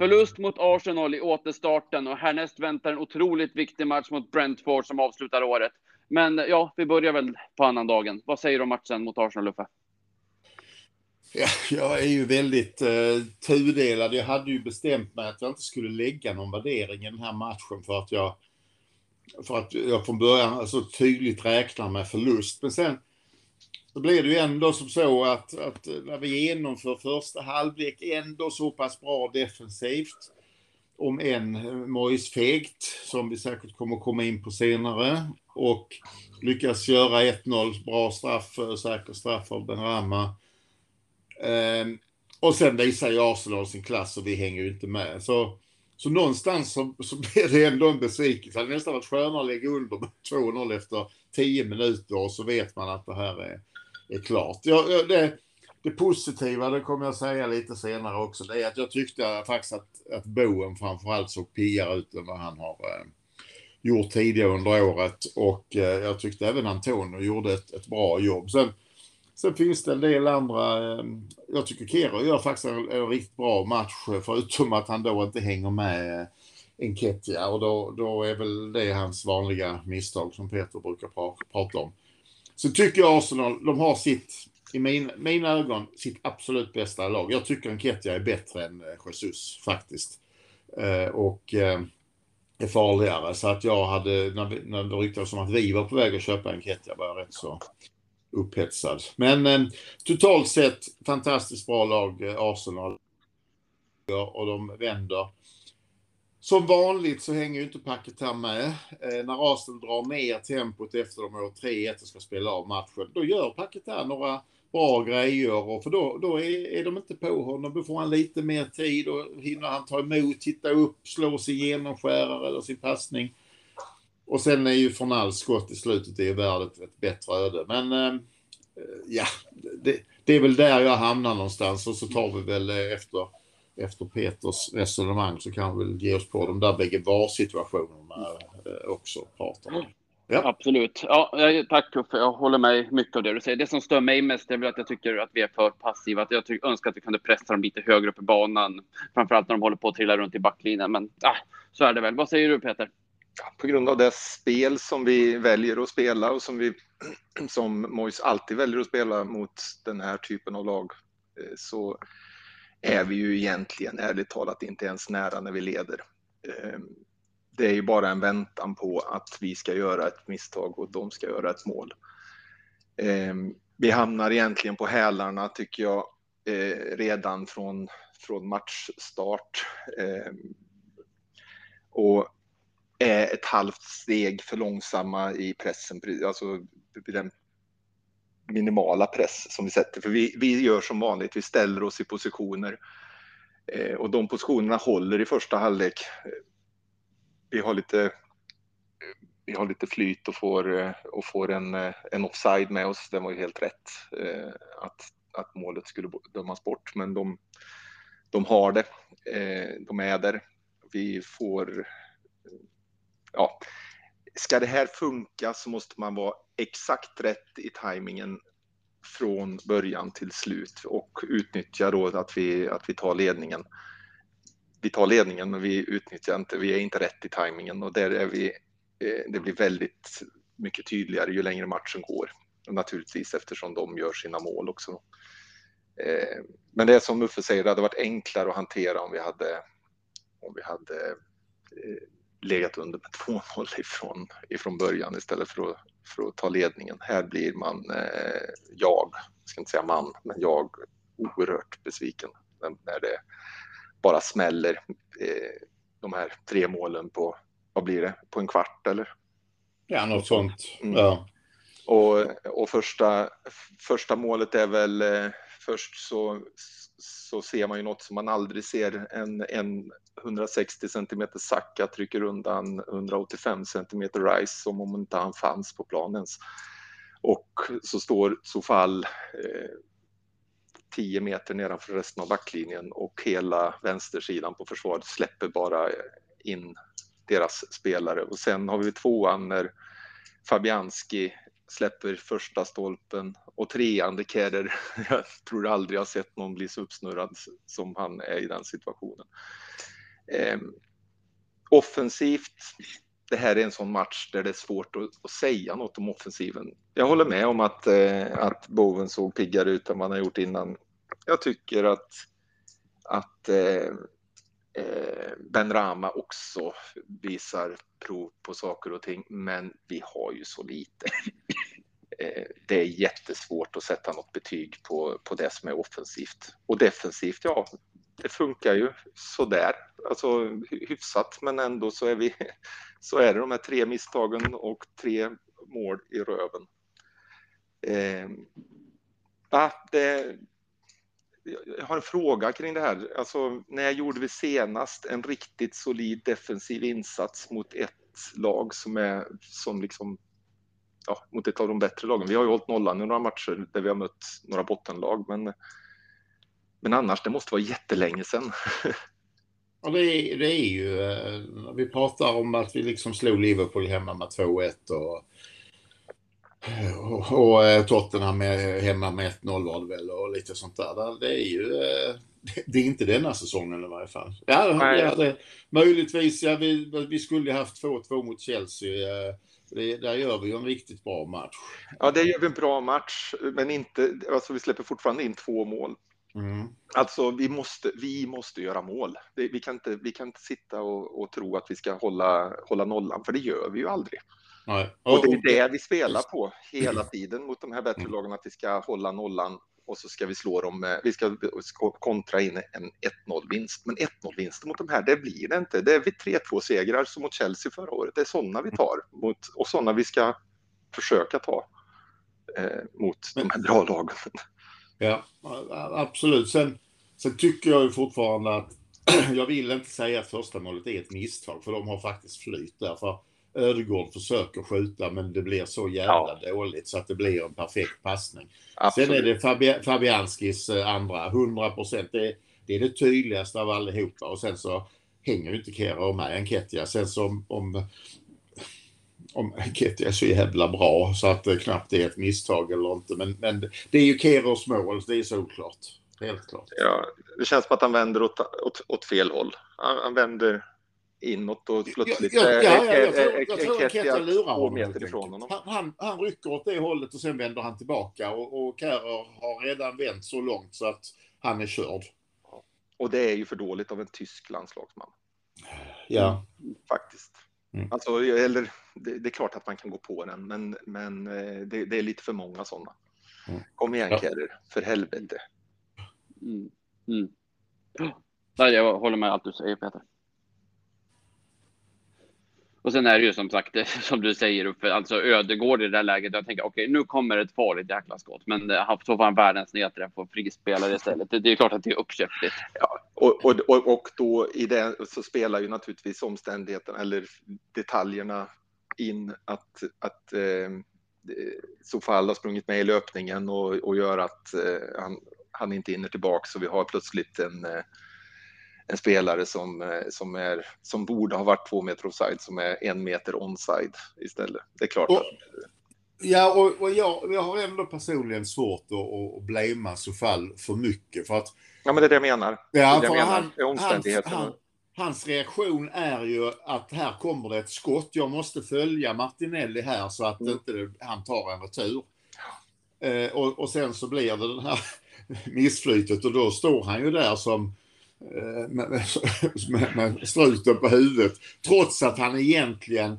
Förlust mot Arsenal i återstarten och härnäst väntar en otroligt viktig match mot Brentford som avslutar året. Men ja, vi börjar väl på annan dagen. Vad säger du om matchen mot Arsenal, Luffe? Ja, jag är ju väldigt eh, tudelad. Jag hade ju bestämt mig att jag inte skulle lägga någon värdering i den här matchen för att jag för att jag från början så alltså, tydligt räknar med förlust. Men sen så blir det ju ändå som så att, att eh, när vi genomför första halvlek ändå så pass bra defensivt. Om en eh, Mois fegt, som vi säkert kommer komma in på senare. Och lyckas göra 1-0, bra straff, eh, säker straff av Benrahma. Ehm, och sen visar ju Arsenal sin klass och vi hänger ju inte med. Så, så någonstans så, så blir det ändå en besvikelse. Det hade nästan varit skönare att lägga under med 2-0 efter 10 minuter och så vet man att det här är är klart. Jag, det, det positiva, det kommer jag säga lite senare också, det är att jag tyckte faktiskt att, att Boen framförallt såg piggare ut än vad han har eh, gjort tidigare under året och eh, jag tyckte även Antonio gjorde ett, ett bra jobb. Sen, sen finns det en del andra, eh, jag tycker Kero gör faktiskt en, en, riktigt bra match eh, förutom att han då inte hänger med eh, Enketia och då, då är väl det hans vanliga misstag som Peter brukar pra, prata om. Så tycker jag Arsenal, de har sitt, i min, mina ögon, sitt absolut bästa lag. Jag tycker Enketia är bättre än eh, Jesus faktiskt. Eh, och eh, är farligare. Så att jag hade, när, när det ryktades om att vi var på väg att köpa Enketia var jag rätt så upphetsad. Men eh, totalt sett fantastiskt bra lag, eh, Arsenal. Och de vänder som vanligt så hänger ju inte packet här med. Eh, när Arsenal drar ner tempot efter de har 3-1 och ska spela av matchen, då gör packet här några bra grejer. Och för då, då är, är de inte på honom. Då får han lite mer tid och hinner han ta emot, titta upp, slå sin genomskärare eller sin passning. Och sen är ju Fornals skott i slutet det är värdet ett bättre öde. Men eh, ja, det, det, är väl där jag hamnar någonstans och så tar vi väl efter efter Peters resonemang så kan vi väl ge oss på de där bägge VAR-situationerna eh, också. Pratar om. Ja. Absolut. Ja, tack Uffe, jag håller med mycket av det du säger. Det som stör mig mest är väl att jag tycker att vi är för passiva. Att jag tycker, önskar att vi kunde pressa dem lite högre upp i banan. Framförallt när de håller på att trilla runt i backlinjen. Men ah, så är det väl. Vad säger du Peter? På grund av det spel som vi väljer att spela och som, vi, som Mois alltid väljer att spela mot den här typen av lag eh, så är vi ju egentligen ärligt talat inte ens nära när vi leder. Ehm, det är ju bara en väntan på att vi ska göra ett misstag och de ska göra ett mål. Ehm, vi hamnar egentligen på hälarna tycker jag eh, redan från, från matchstart. Ehm, och är ett halvt steg för långsamma i pressen, alltså den minimala press som vi sätter. För vi, vi gör som vanligt, vi ställer oss i positioner eh, och de positionerna håller i första halvlek. Eh, vi har lite, vi har lite flyt och får, eh, och får en, eh, en offside med oss. Det var ju helt rätt eh, att, att målet skulle dömas bort, men de, de har det. Eh, de är där. Vi får ja, ska det här funka så måste man vara exakt rätt i tajmingen från början till slut och utnyttja då att vi, att vi tar ledningen. Vi tar ledningen men vi utnyttjar inte, vi är inte rätt i tajmingen och där är vi, eh, det blir väldigt mycket tydligare ju längre matchen går. Naturligtvis eftersom de gör sina mål också. Eh, men det är som Uffe säger, det hade varit enklare att hantera om vi hade, om vi hade eh, legat under med 2-0 ifrån, ifrån början istället för att, för att ta ledningen. Här blir man, eh, jag, ska inte säga man, men jag oerhört besviken när det bara smäller eh, de här tre målen på, vad blir det, på en kvart eller? Ja, något sånt. Mm. Ja. Och, och första, första målet är väl, eh, först så så ser man ju något som man aldrig ser. En, en 160 cm Saka trycker undan 185 cm Rice som om inte han fanns på planen. Och så står Sofall eh, 10 meter nedanför resten av backlinjen och hela vänstersidan på försvaret släpper bara in deras spelare. Och sen har vi tvåan när Fabianski släpper första stolpen och trean, de jag tror aldrig jag sett någon bli så uppsnurrad som han är i den situationen. Eh, offensivt, det här är en sån match där det är svårt att, att säga något om offensiven. Jag håller med om att, eh, att Boven såg piggare ut än vad han har gjort innan. Jag tycker att, att eh, eh, Ben Rama också visar prov på saker och ting, men vi har ju så lite. Eh, det är jättesvårt att sätta något betyg på, på det som är offensivt. Och defensivt, ja, det funkar ju sådär, alltså hyfsat, men ändå så är vi, så är det de här tre misstagen och tre mål i röven. Eh, ja, det, jag har en fråga kring det här. Alltså, när gjorde vi senast en riktigt solid defensiv insats mot ett lag som är som liksom ja, mot ett av de bättre lagen. Vi har ju hållit nollan i några matcher där vi har mött några bottenlag, men men annars, det måste vara jättelänge sedan. ja, det är, det är ju, eh, vi pratar om att vi liksom slog Liverpool hemma med 2-1 och och, och eh, Tottenham med, hemma med 1-0 var det väl och lite sånt där. Det är ju eh, det är inte denna säsongen i varje fall. Ja, ja det, möjligtvis, ja, vi, vi skulle haft 2-2 mot Chelsea. Det, där gör vi ju en riktigt bra match. Ja, det gör vi en bra match, men inte, alltså vi släpper fortfarande in två mål. Mm. Alltså, vi måste, vi måste göra mål. Vi kan inte, vi kan inte sitta och, och tro att vi ska hålla, hålla nollan, för det gör vi ju aldrig. Nej. Och, det är det vi spelar på hela tiden mot de här bättre mm. lagen, att vi ska hålla nollan och så ska vi slå dem, vi ska kontra in en 1-0-vinst. Men 1-0-vinster mot de här, det blir det inte. Det är vi 3-2 segrar som mot Chelsea förra året. Det är sådana vi tar mot, och sådana vi ska försöka ta eh, mot de här bra lagen. Ja, absolut. Sen, sen tycker jag ju fortfarande att jag vill inte säga att första målet är ett misstag, för de har faktiskt flyt där. För Ödegård försöker skjuta, men det blir så jävla ja. dåligt så att det blir en perfekt passning. Absolut. Sen är det Fabi Fabianskis eh, andra, 100 procent. Det, det, är det tydligaste av allihopa och sen så hänger ju inte Kera med Enketia. Sen så om, om Ketty är så jävla bra så att det knappt är ett misstag eller inte. Men, men det är ju Keros mål, det är solklart. Helt klart. Ja, det känns som att han vänder åt, åt, åt fel håll. Han, han vänder inåt och plötsligt ja, ja, ja, jag tror, att Ketty lurar honom. Ifrån honom. Han, han, han rycker åt det hållet och sen vänder han tillbaka och, och Kerr har redan vänt så långt så att han är körd. Och det är ju för dåligt av en tysk landslagsman. Ja. Faktiskt. Mm. Alltså, eller, det, det, är klart att man kan gå på den, men, men eh, det, det är lite för många sådana. Mm. Kom igen, ja. Kerrer, för helvete. Mm. Mm. Nej, jag håller med allt du säger, Peter. Och sen är det ju som sagt, som du säger, Uffe, alltså Ödegård i det där läget. Jag tänker okej, okay, nu kommer ett farligt jäkla skott, men eh, haft så fan världens nedträff och frispelare istället. Det, det är klart att det är uppkäftigt. Ja, och, och, och, och då i det så spelar ju naturligtvis omständigheterna eller detaljerna in att, att eh, Sofal har sprungit med i löpningen och, och gör att eh, han, han inte hinner tillbaka så vi har plötsligt en eh, en spelare som, eh, som, är, som borde ha varit två meter offside som är en meter onside istället. Det är klart och, att... Ja, och, och jag, jag har ändå personligen svårt att, att blamea Sofall för mycket. För att, ja, men det är det jag menar. Ja, det för jag menar, han, omständigheterna. Han, hans reaktion är ju att här kommer det ett skott. Jag måste följa Martinelli här så att mm. inte han tar en retur. Eh, och, och sen så blir det den här missflytet och då står han ju där som med, med, med struten på huvudet. Trots att han egentligen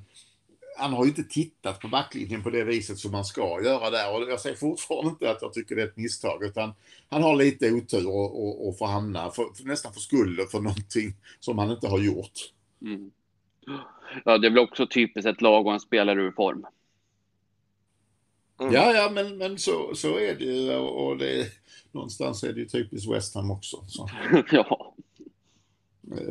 han har ju inte tittat på backlinjen på det viset som man ska göra där. Och jag säger fortfarande inte att jag tycker det är ett misstag, utan han har lite otur och, och, och får hamna, för, för, nästan för skulden för någonting som han inte har gjort. Mm. Ja, det är väl också typiskt ett lag och en spelare ur form. Mm. Ja, ja, men, men så, så är det ju. Och det, någonstans är det ju typiskt West Ham också. Så. ja.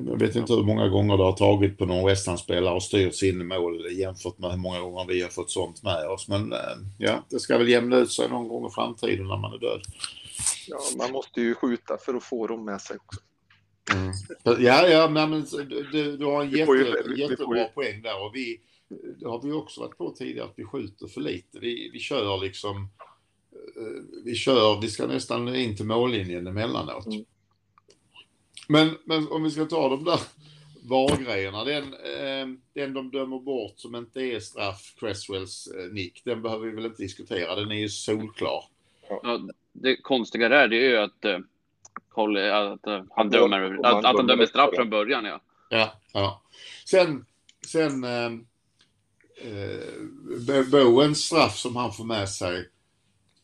Jag vet inte hur många gånger det har tagit på någon West Ham-spelare och styrts in i mål jämfört med hur många gånger vi har fått sånt med oss. Men eh, ja, det ska väl jämna ut sig någon gång i framtiden när man är död. Ja, man måste ju skjuta för att få dem med sig också. Mm. Ja, ja, men du, du har en jätte, jättebra poäng där och vi, det har vi också varit på tidigare, att vi skjuter för lite. Vi, vi kör liksom, eh, vi kör, vi ska nästan in till mållinjen emellanåt. Mm. Men, men om vi ska ta de där VAR-grejerna, den, eh, den de dömer bort som inte är straff, Cresswells eh, nick, den behöver vi väl inte diskutera, den är ju solklar. Ja, det konstiga där det är ju att, eh, att, att han dömer, att, att han dömer straff från början. Ja. Ja, ja. Sen, sen eh, eh, Bowens straff som han får med sig,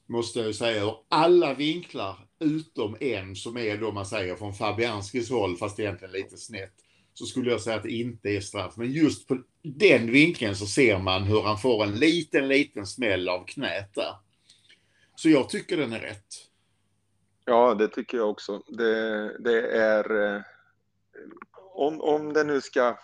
måste jag ju säga, ur alla vinklar utom en som är då man säger från Fabianskis håll, fast egentligen lite snett, så skulle jag säga att det inte är straff. Men just på den vinkeln så ser man hur han får en liten, liten smäll av knät där. Så jag tycker den är rätt. Ja, det tycker jag också. Det, det är... Eh, om, om det nu ska,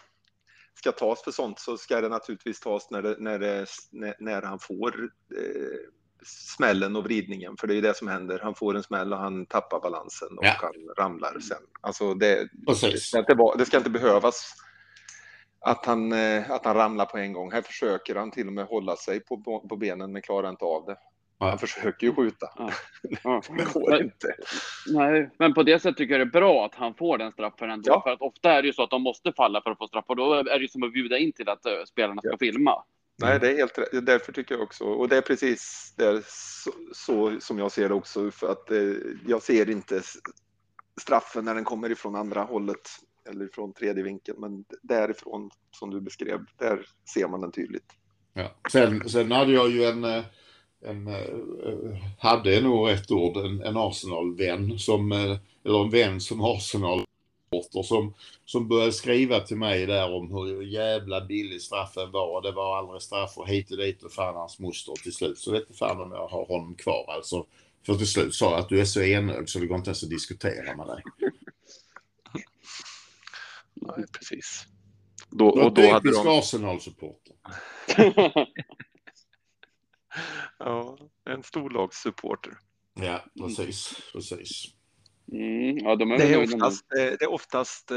ska tas för sånt så ska det naturligtvis tas när, det, när, det, när, när han får eh, smällen och vridningen, för det är det som händer. Han får en smäll och han tappar balansen och ja. han ramlar sen. Alltså det, det, ska inte, det ska inte behövas att han, eh, att han ramlar på en gång. Här försöker han till och med hålla sig på, på benen men klarar inte av det. Han försöker ju skjuta. Ja. Ja. det går men, inte. Nej, men på det sättet tycker jag det är bra att han får den straffen ändå. Ja. För att ofta är det ju så att de måste falla för att få straff och då är det ju som att bjuda in till att uh, spelarna ska filma. Nej, det är helt rätt. Därför tycker jag också, och det är precis det så, så, som jag ser det också, för att eh, jag ser inte straffen när den kommer ifrån andra hållet eller från tredje vinkeln, men därifrån som du beskrev, där ser man den tydligt. Ja. Sen, sen hade jag ju en, eh, en eh, hade nog rätt ord, en, en Arsenal-vän som, eh, eller en vän som Arsenal supporter som, som började skriva till mig där om hur jävla billig straffen var. Det var aldrig straff och hit och dit och fan hans moster till slut. Så vet inte fan om jag har honom kvar alltså. För till slut sa jag att du är så enögd så det går inte ens att diskutera med dig. Nej, precis. Då, och då hade de... Arsenal-supporter. ja, en storlagssupporter. Ja, precis, precis. Mm, ja, de är det, är oftast, eh, det är oftast eh,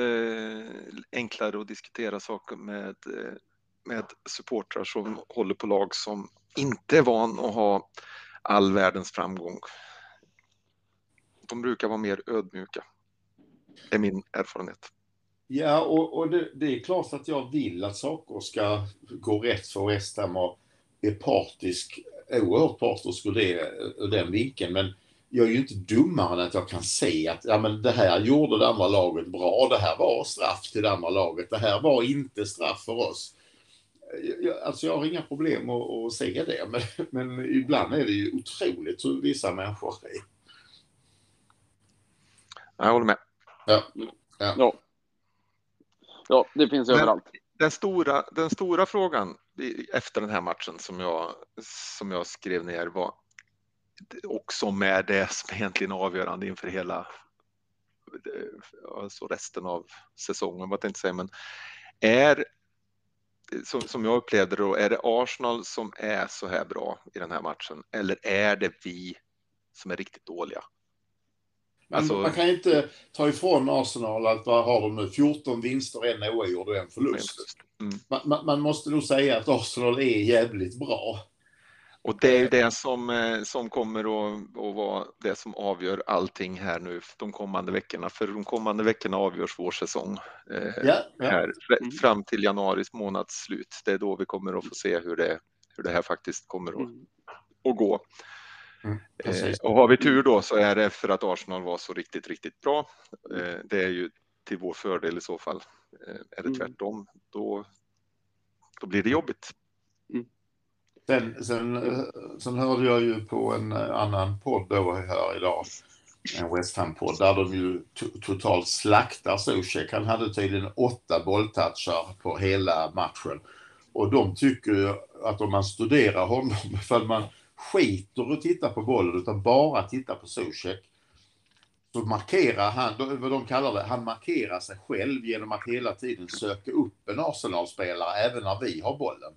enklare att diskutera saker med, eh, med supportrar som håller på lag som inte är van att ha all världens framgång. De brukar vara mer ödmjuka. Det är min erfarenhet. Ja, och, och det, det, är klart att jag vill att saker ska gå rätt för West Ham och är partisk, oerhört partisk ur, det, ur den vinkeln. Men jag är ju inte dummare än att jag kan se att ja, men det här gjorde det andra laget bra. Det här var straff till det andra laget. Det här var inte straff för oss. Jag, alltså jag har inga problem att, att se det, men, men ibland är det ju otroligt hur vissa människor är. Jag håller med. Ja. Ja, ja. ja det finns men, överallt. Den stora, den stora frågan efter den här matchen som jag, som jag skrev ner var också med det som egentligen är avgörande inför hela alltså resten av säsongen, vad inte säga, men är som, som jag upplevde då, är det Arsenal som är så här bra i den här matchen eller är det vi som är riktigt dåliga? Alltså, man kan inte ta ifrån Arsenal att vad har de nu, 14 vinster, en oavgjord och en förlust. Mm. Man, man, måste nog säga att Arsenal är jävligt bra. Och det är det som, eh, som kommer att, att vara det som avgör allting här nu de kommande veckorna. För de kommande veckorna avgörs vår säsong eh, ja, ja. här mm. fram till januaris månads slut. Det är då vi kommer att få se hur det, hur det här faktiskt kommer att, mm. att gå. Mm, eh, och har vi tur då så är det för att Arsenal var så riktigt, riktigt bra. Eh, det är ju till vår fördel i så fall. Eh, är det mm. tvärtom, då, då blir det jobbigt. Sen, sen, sen hörde jag ju på en eh, annan podd då här idag, en West Ham-podd, där de ju totalt slaktar Zuzek. Han hade tydligen åtta bolltouchar på hela matchen. Och de tycker ju att om man studerar honom, för man skiter och tittar på bollen utan bara tittar på Zuzek, så markerar han, vad de kallar det, han markerar sig själv genom att hela tiden söka upp en Arsenal-spelare även när vi har bollen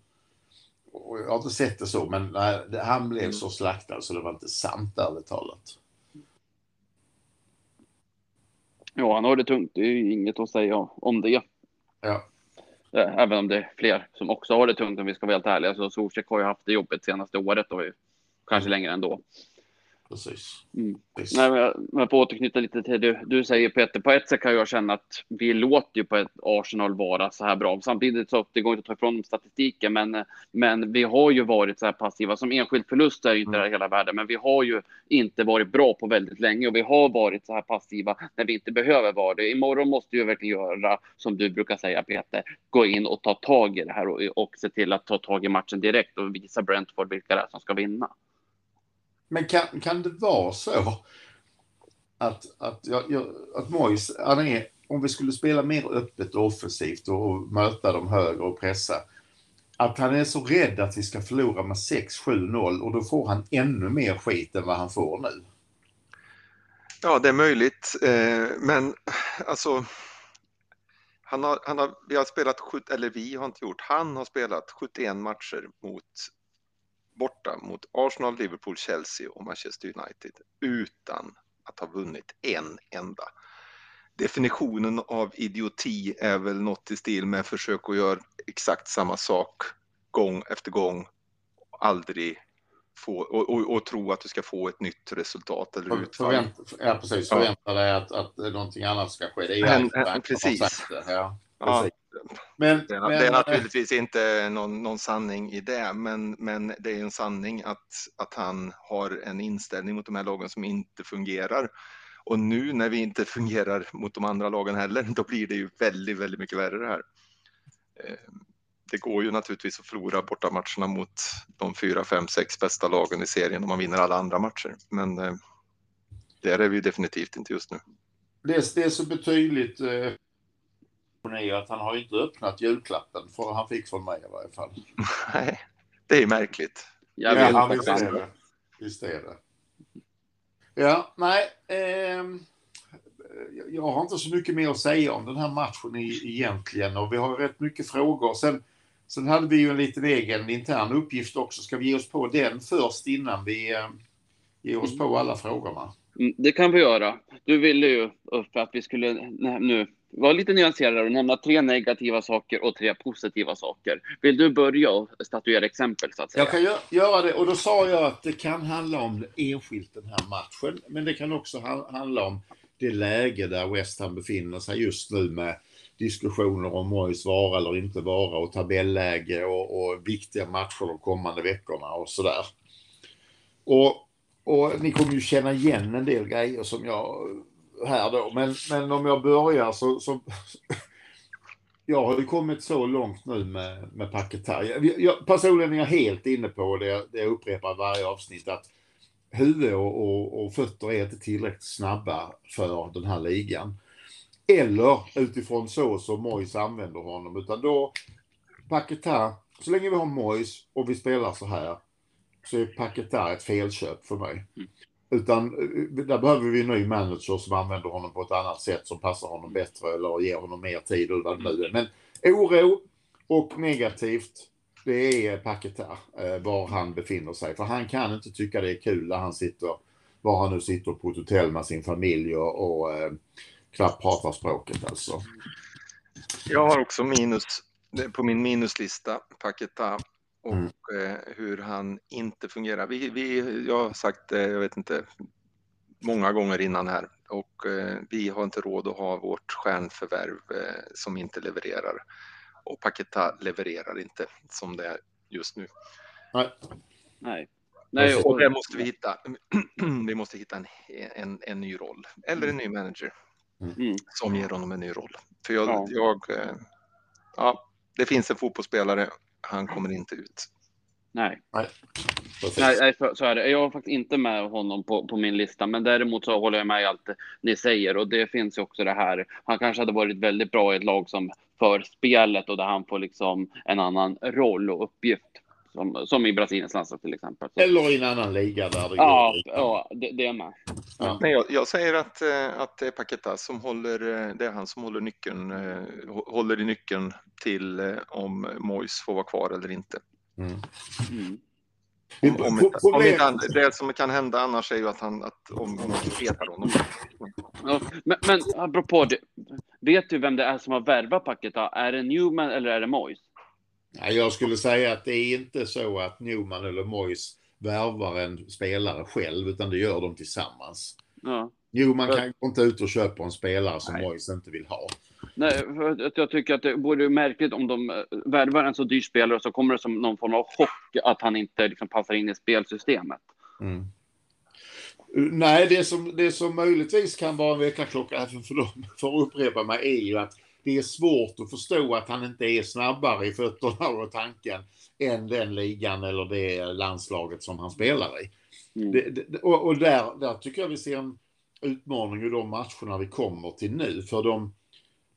och jag har inte sett det så, men nej, han blev mm. så slaktad så det var inte sant ärligt talat. Ja, han har det tungt. Det är ju inget att säga om det. Ja. Eh, även om det är fler som också har det tungt om vi ska vara helt ärliga. Så Zuzek har ju haft det jobbigt senaste året och kanske längre ändå. Precis. Mm. Nej, men jag, men får återknyta lite till det du säger Peter. På ett sätt kan jag känna att vi låter ju på ett Arsenal vara så här bra. Samtidigt så det går inte att ta ifrån statistiken, men, men vi har ju varit så här passiva. Som enskild förlust är ju inte mm. det hela världen, men vi har ju inte varit bra på väldigt länge och vi har varit så här passiva när vi inte behöver vara det. Imorgon måste vi verkligen göra som du brukar säga Peter, gå in och ta tag i det här och, och se till att ta tag i matchen direkt och visa Brentford vilka det är som ska vinna. Men kan, kan det vara så att, att, jag, jag, att Mois, André, om vi skulle spela mer öppet och offensivt och, och möta dem högre och pressa, att han är så rädd att vi ska förlora med 6-7-0 och då får han ännu mer skit än vad han får nu. Ja, det är möjligt, eh, men alltså han har, han har, vi har spelat, eller vi har inte gjort, han har spelat 71 matcher mot borta mot Arsenal, Liverpool, Chelsea och Manchester United utan att ha vunnit en enda. Definitionen av idioti är väl något i stil med försök att göra exakt samma sak gång efter gång och aldrig få, och, och, och tro att du ska få ett nytt resultat eller utfall. Förvänt, ja, precis. Förvänta dig att, att någonting annat ska ske. Det är ju men, precis. Ja, precis. Men, det, är, men, det är naturligtvis inte någon, någon, sanning i det, men, men det är en sanning att, att han har en inställning mot de här lagen som inte fungerar. Och nu när vi inte fungerar mot de andra lagen heller, då blir det ju väldigt, väldigt mycket värre det här. Eh, det går ju naturligtvis att förlora bortamatcherna mot de fyra, fem, sex bästa lagen i serien om man vinner alla andra matcher. Men eh, där är vi definitivt inte just nu. Det, är så betydligt är ju att han har inte öppnat julklappen för han fick från mig i varje fall. Nej, det är märkligt. Jag ja, ja visst är det. Visst är det. Ja, nej. Eh, jag har inte så mycket mer att säga om den här matchen egentligen och vi har rätt mycket frågor. Sen, sen hade vi ju en liten egen intern uppgift också. Ska vi ge oss på den först innan vi eh, ger oss på alla frågorna? Mm, det kan vi göra. Du ville ju för att vi skulle nu vara lite nyanserad och nämna tre negativa saker och tre positiva saker. Vill du börja och statuera exempel så att säga? Jag kan göra det och då sa jag att det kan handla om enskilt den här matchen, men det kan också handla om det läge där West Ham befinner sig just nu med diskussioner om Mois vara eller inte vara och tabelläge och, och viktiga matcher de kommande veckorna och sådär. Och, och ni kommer ju känna igen en del grejer som jag här då. Men, men om jag börjar så, så jag har ju kommit så långt nu med, med Paketar. Jag, jag, personligen är jag helt inne på det, det jag upprepar varje avsnitt, att huvud och, och, och, fötter är inte tillräckligt snabba för den här ligan. Eller utifrån så som Mois använder honom, utan då Paketar, så länge vi har Mois och vi spelar så här, så är Paketa ett felköp för mig. Mm. Utan eh, där behöver vi en ny manager som använder honom på ett annat sätt som passar honom bättre eller ger honom mer tid eller vad det nu är. Men oro och negativt, det är Paketa, eh, var han befinner sig. För han kan inte tycka det är kul när han sitter, var han nu sitter på ett hotell med sin familj och, och eh, knappt pratar språket alltså. Jag har också minus på min minuslista, Paketa och mm. hur han inte fungerar. Vi, vi, jag har sagt det, jag vet inte, många gånger innan här och eh, vi har inte råd att ha vårt stjärnförvärv eh, som inte levererar. Och Paketa levererar inte som det är just nu. Nej. Nej. Nej, och det måste vi hitta. vi måste hitta en, en, en ny roll eller en ny manager mm. som ger honom en ny roll. För jag, ja. jag ja, det finns en fotbollsspelare han kommer inte ut. Nej. Nej. Nej, så, så är det. Jag har faktiskt inte med honom på, på min lista, men däremot så håller jag med i allt ni säger och det finns ju också det här. Han kanske hade varit väldigt bra i ett lag som för spelet och där han får liksom en annan roll och uppgift. Som, som i Brasiliens landslag till exempel. Så. Eller i en annan liga där det ja, går. Ja, det, det är med. Ja. Nej, jag, jag, säger att, eh, att det är Paketa som håller, eh, det är han som håller nyckeln, eh, håller i nyckeln till om Mois får vara kvar eller inte. Mm. Mm. Om, om, om inte, det som kan hända annars är ju att han att om, om man petar honom. Ja, men, men apropå det, Vet du vem det är som har värvat Paketa? Är det Newman eller är det Moyes? Nej, jag skulle säga att det är inte så att Newman eller Moyes värvar en spelare själv, utan det gör de tillsammans. Ja. Newman kan gå inte ut och köpa en spelare som Moyes inte vill ha. Nej, för jag tycker att det vore märkligt om de eh, värvar en så dyr spelare och så kommer det som någon form av chock att han inte liksom passar in i spelsystemet. Mm. Nej, det som, det som möjligtvis kan vara en väckarklocka för för att upprepa mig, är ju att det är svårt att förstå att han inte är snabbare i fötterna och tanken än den ligan eller det landslaget som han spelar i. Mm. Det, det, och, och där, där tycker jag vi ser en utmaning i de matcherna vi kommer till nu. För de,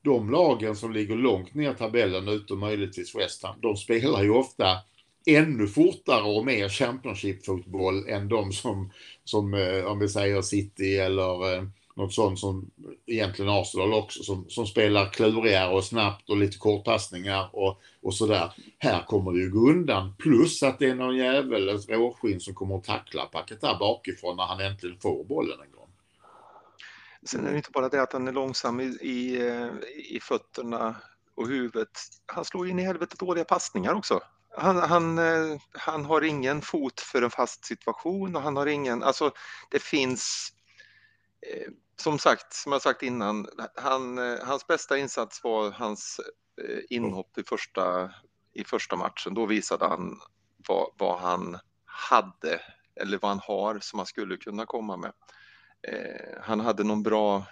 de lagen som ligger långt ner tabellen, utom möjligtvis West Ham, de spelar ju ofta ännu fortare och mer Championship-fotboll än de som, som eh, om vi säger City eller eh, något sånt som egentligen Arsenal också, som, som spelar klurigare och snabbt och lite kortpassningar och, och sådär. Här kommer det ju gå undan. Plus att det är någon jävel, ett råskinn som kommer att tackla Paketa bakifrån när han äntligen får bollen en gång. Sen är det inte bara det att han är långsam i, i, eh, i fötterna och huvudet. Han slår in i helvete dåliga passningar också. Han, han, eh, han har ingen fot för en fast situation och han har ingen, alltså det finns som sagt, som jag sagt innan, han, hans bästa insats var hans eh, inhopp i första, i första matchen. Då visade han vad, vad han hade eller vad han har som han skulle kunna komma med. Eh, han hade någon bra,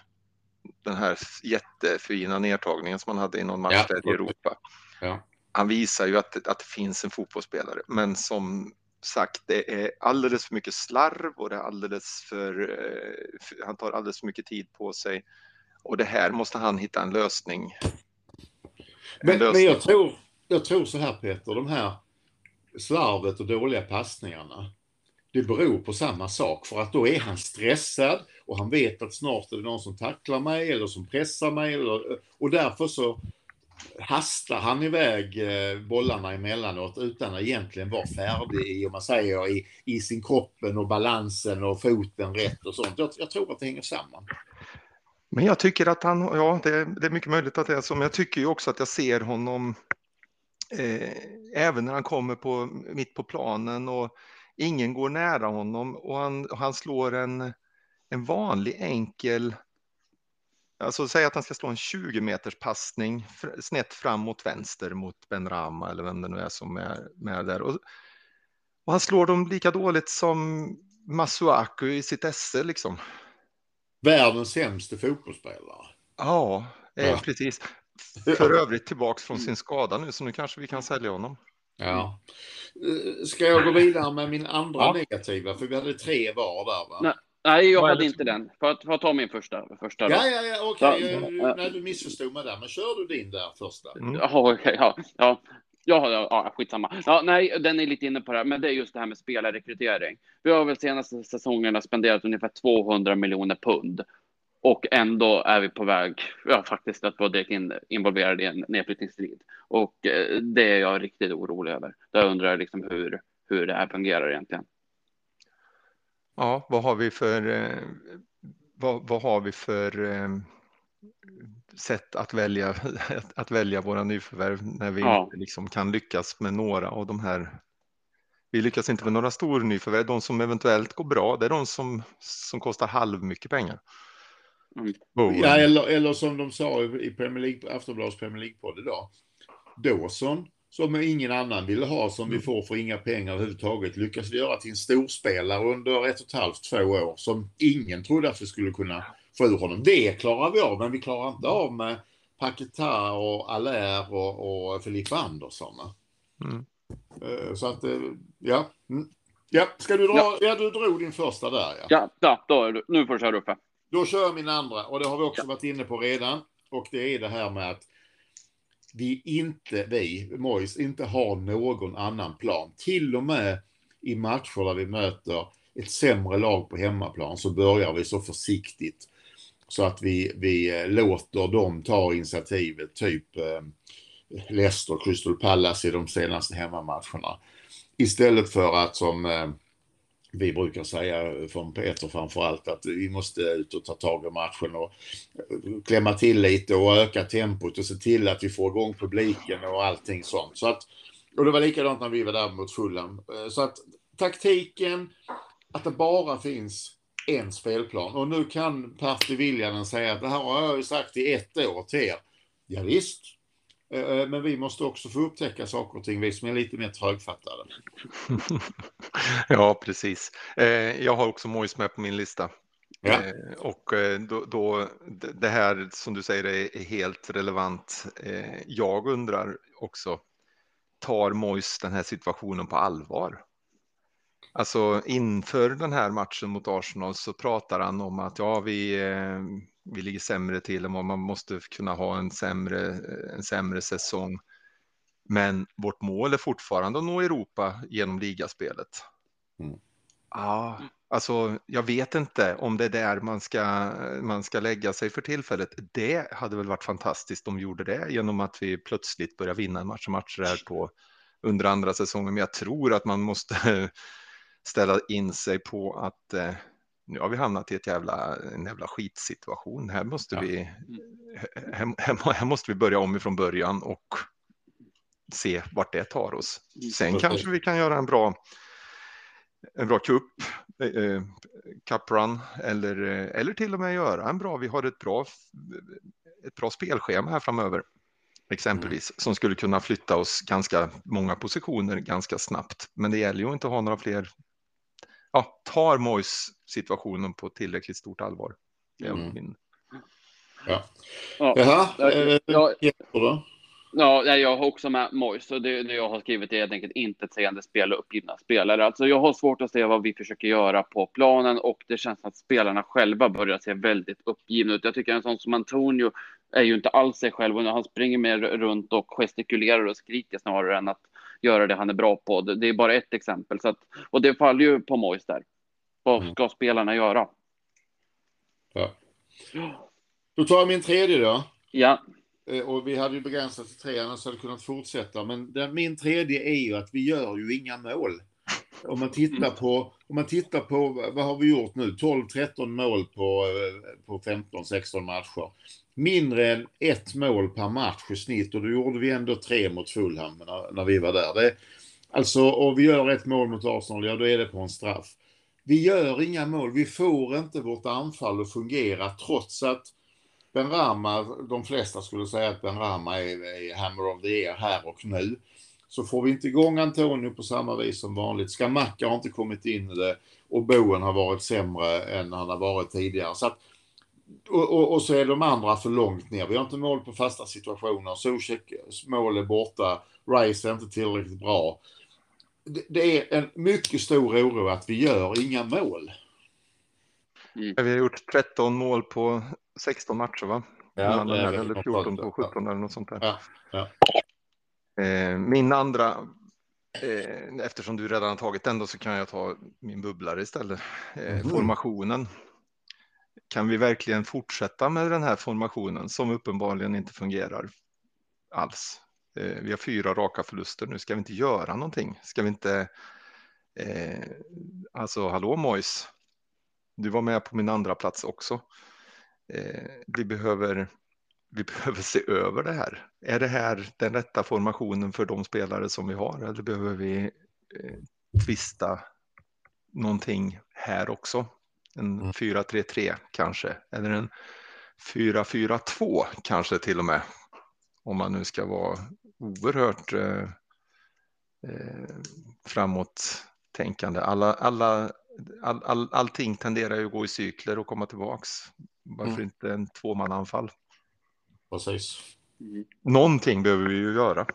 den här jättefina nedtagningen som han hade i någon match ja, i Europa. Ja. Han visar ju att, att det finns en fotbollsspelare, men som sagt, det är alldeles för mycket slarv och det är alldeles för, för, eh, han tar alldeles för mycket tid på sig. Och det här måste han hitta en lösning. En men, lösning. men jag, tror, jag tror så här Peter, de här slarvet och dåliga passningarna, det beror på samma sak för att då är han stressad och han vet att snart är det någon som tacklar mig eller som pressar mig eller, och därför så hastar han iväg eh, bollarna emellanåt utan att egentligen vara färdig i, om man säger, i, i sin kroppen och balansen och foten rätt och sånt. Jag, jag tror att det hänger samman. Men jag tycker att han, ja det, det är mycket möjligt att det är så, men jag tycker ju också att jag ser honom eh, även när han kommer på, mitt på planen och ingen går nära honom och han, och han slår en, en vanlig enkel Alltså säg att han ska slå en 20 meters passning snett fram mot vänster mot Ben Rama eller vem det nu är som är med där. Och, och han slår dem lika dåligt som Masuaku i sitt esse liksom. Världens sämsta fotbollsspelare. Ja, eh, ja. precis. För övrigt tillbaks från sin skada nu, så nu kanske vi kan sälja honom. Ja. Eh, ska jag gå vidare med min andra ja. negativa? För vi hade tre var där va? Nej. Nej, jag hade inte den. Får jag, får jag ta min första? första då? ja, ja, ja, okej. Okay. Ja, Nej, du missförstod mig där. Men kör du din där första? Mm. Ja, okej. Okay, ja, ja. Ja, ja, skitsamma. Ja, nej, den är lite inne på det här, men det är just det här med spelarrekrytering. Vi har väl senaste säsongerna spenderat ungefär 200 miljoner pund och ändå är vi på väg, ja faktiskt att vara direkt in, involverade i en nedflyttningsstrid. Och eh, det är jag riktigt orolig över. Där undrar jag liksom hur, hur det här fungerar egentligen. Ja, vad har vi för, eh, vad, vad har vi för eh, sätt att välja, att välja våra nyförvärv när vi ja. inte liksom kan lyckas med några av de här. Vi lyckas inte med några stora nyförvärv. De som eventuellt går bra, det är de som, som kostar halv mycket pengar. Mm. Ja, eller, eller som de sa i Premier League, Aftonbladets Premier League-podd idag. Dawson som ingen annan ville ha, som vi mm. får för inga pengar överhuvudtaget, lyckas vi göra till en storspelare under ett och ett halvt, två år som ingen trodde att vi skulle kunna få ur honom. Det klarar vi av, men vi klarar inte av med Paketa och Allaire och, och Filippa Andersson. Mm. Eh, så att, eh, ja. Mm. Ja, ska du dra? Ja. ja, du drog din första där ja. Ja, ja då är du, nu får du köra uppe. Då kör jag min andra och det har vi också ja. varit inne på redan. Och det är det här med att vi inte, vi, Mois, inte har någon annan plan. Till och med i matcher där vi möter ett sämre lag på hemmaplan så börjar vi så försiktigt så att vi, vi eh, låter dem ta initiativet, typ eh, Leicester, Crystal Palace i de senaste hemmamatcherna. Istället för att som eh, vi brukar säga från Peter framför allt att vi måste ut och ta tag i matchen och klämma till lite och öka tempot och se till att vi får igång publiken och allting sånt. Så att, och det var likadant när vi var där mot Fulham. Eh, så att taktiken, att det bara finns en spelplan. Och nu kan Pertti Viljanen säga att det här har jag ju sagt i ett år till er. Ja, visst. Eh, men vi måste också få upptäcka saker och ting, vi som är lite mer trögfattade. ja, precis. Eh, jag har också Mois med på min lista. Ja. Eh, och då, då, det här som du säger är helt relevant. Jag undrar också, tar Mois den här situationen på allvar? Alltså inför den här matchen mot Arsenal så pratar han om att ja, vi, eh, vi ligger sämre till och man måste kunna ha en sämre, en sämre säsong. Men vårt mål är fortfarande att nå Europa genom ligaspelet. Mm. Ja, alltså jag vet inte om det är där man ska, man ska lägga sig för tillfället. Det hade väl varit fantastiskt om vi gjorde det genom att vi plötsligt börjar vinna en match och matcher här på under andra säsongen. Men jag tror att man måste ställa in sig på att eh, nu har vi hamnat i ett jävla, en jävla skitsituation. Här måste, ja. vi, här, här, här, måste vi börja om ifrån början och se vart det tar oss. Sen okay. kanske vi kan göra en bra, en bra cup, eh, eh cup run eller, eller till och med göra en bra, vi har ett bra, ett bra spelschema här framöver exempelvis, mm. som skulle kunna flytta oss ganska många positioner ganska snabbt. Men det gäller ju inte att ha några fler ja, tar Mois situationen på tillräckligt stort allvar. Mm. Min... Ja. Ja. Jaha, ja, ja, ja, jag har också med Mois och det, det, jag har skrivit är helt enkelt inte sägande spel och uppgivna spelare. Alltså jag har svårt att se vad vi försöker göra på planen och det känns att spelarna själva börjar se väldigt uppgivna ut. Jag tycker en sån som Antonio är ju inte alls sig själv och han springer mer runt och gestikulerar och skriker snarare än att göra det han är bra på. Det är bara ett exempel. Så att, och det faller ju på Mois där. Vad mm. ska mm. spelarna göra? Ja. Då tar jag min tredje då. Ja. Eh, och vi hade ju begränsat till tre, annars hade vi kunnat fortsätta. Men den, min tredje är ju att vi gör ju inga mål. Om man tittar på, om man tittar på vad har vi gjort nu? 12-13 mål på, eh, på 15-16 matcher mindre än ett mål per match i snitt och då gjorde vi ändå tre mot Fulham när, när vi var där. Det, alltså, och vi gör ett mål mot Arsenal, ja då är det på en straff. Vi gör inga mål, vi får inte vårt anfall att fungera trots att Ben Rama, de flesta skulle säga att Ben Rama är, är hammer of the year här och nu. Så får vi inte igång Antonio på samma vis som vanligt. Skamacka har inte kommit in i det och Boen har varit sämre än han har varit tidigare. Så att och, och, och, så är de andra för långt ner. Vi har inte mål på fasta situationer. Zuzek mål är borta. Rice är inte tillräckligt bra. Det, det, är en mycket stor oro att vi gör inga mål. Mm. Vi har gjort 13 mål på 16 matcher va? Ja, det är eller 14 på 17 eller något sånt där. Ja, ja. Eh, min andra, eh, eftersom du redan har tagit den då så kan jag ta min bubblare istället. Eh, mm. Formationen kan vi verkligen fortsätta med den här formationen som uppenbarligen inte fungerar alls? Eh, vi har fyra raka förluster nu. Ska vi inte göra någonting? Ska vi inte? Eh, alltså, hallå Mojs. Du var med på min andra plats också. Eh, vi behöver. Vi behöver se över det här. Är det här den rätta formationen för de spelare som vi har eller behöver vi eh, tvista någonting här också? En 4-3-3 mm. kanske, eller en 4-4-2 kanske till och med. Om man nu ska vara oerhört eh, eh, framåttänkande. Alla, alla, all, all, allting tenderar ju att gå i cykler och komma tillbaks. Varför mm. inte en tvåmananfall? Precis. Mm. Någonting behöver vi ju göra.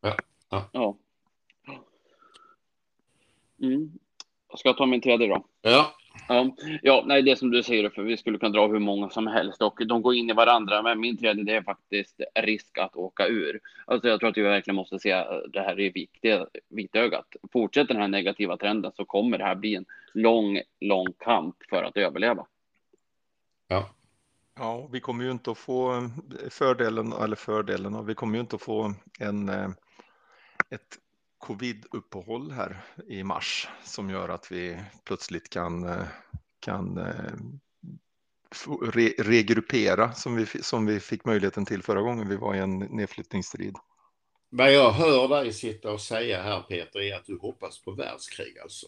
Ja. ja. ja. Mm. Ska jag ta min tredje då? Ja. Ja, ja, nej, det som du säger, för vi skulle kunna dra hur många som helst och de går in i varandra. Men min tredje, det är faktiskt risk att åka ur. Alltså, jag tror att vi verkligen måste se det här i vitögat. Fortsätter den här negativa trenden så kommer det här bli en lång, lång kamp för att överleva. Ja. Ja, vi kommer ju inte att få fördelen, eller fördelen, vi kommer ju inte att få en, eh, ett covid-uppehåll här i mars som gör att vi plötsligt kan, eh, kan eh, re regruppera som vi, som vi fick möjligheten till förra gången vi var i en nedflyttningsstrid. Vad jag hör dig sitta och säga här Peter är att du hoppas på världskrig alltså.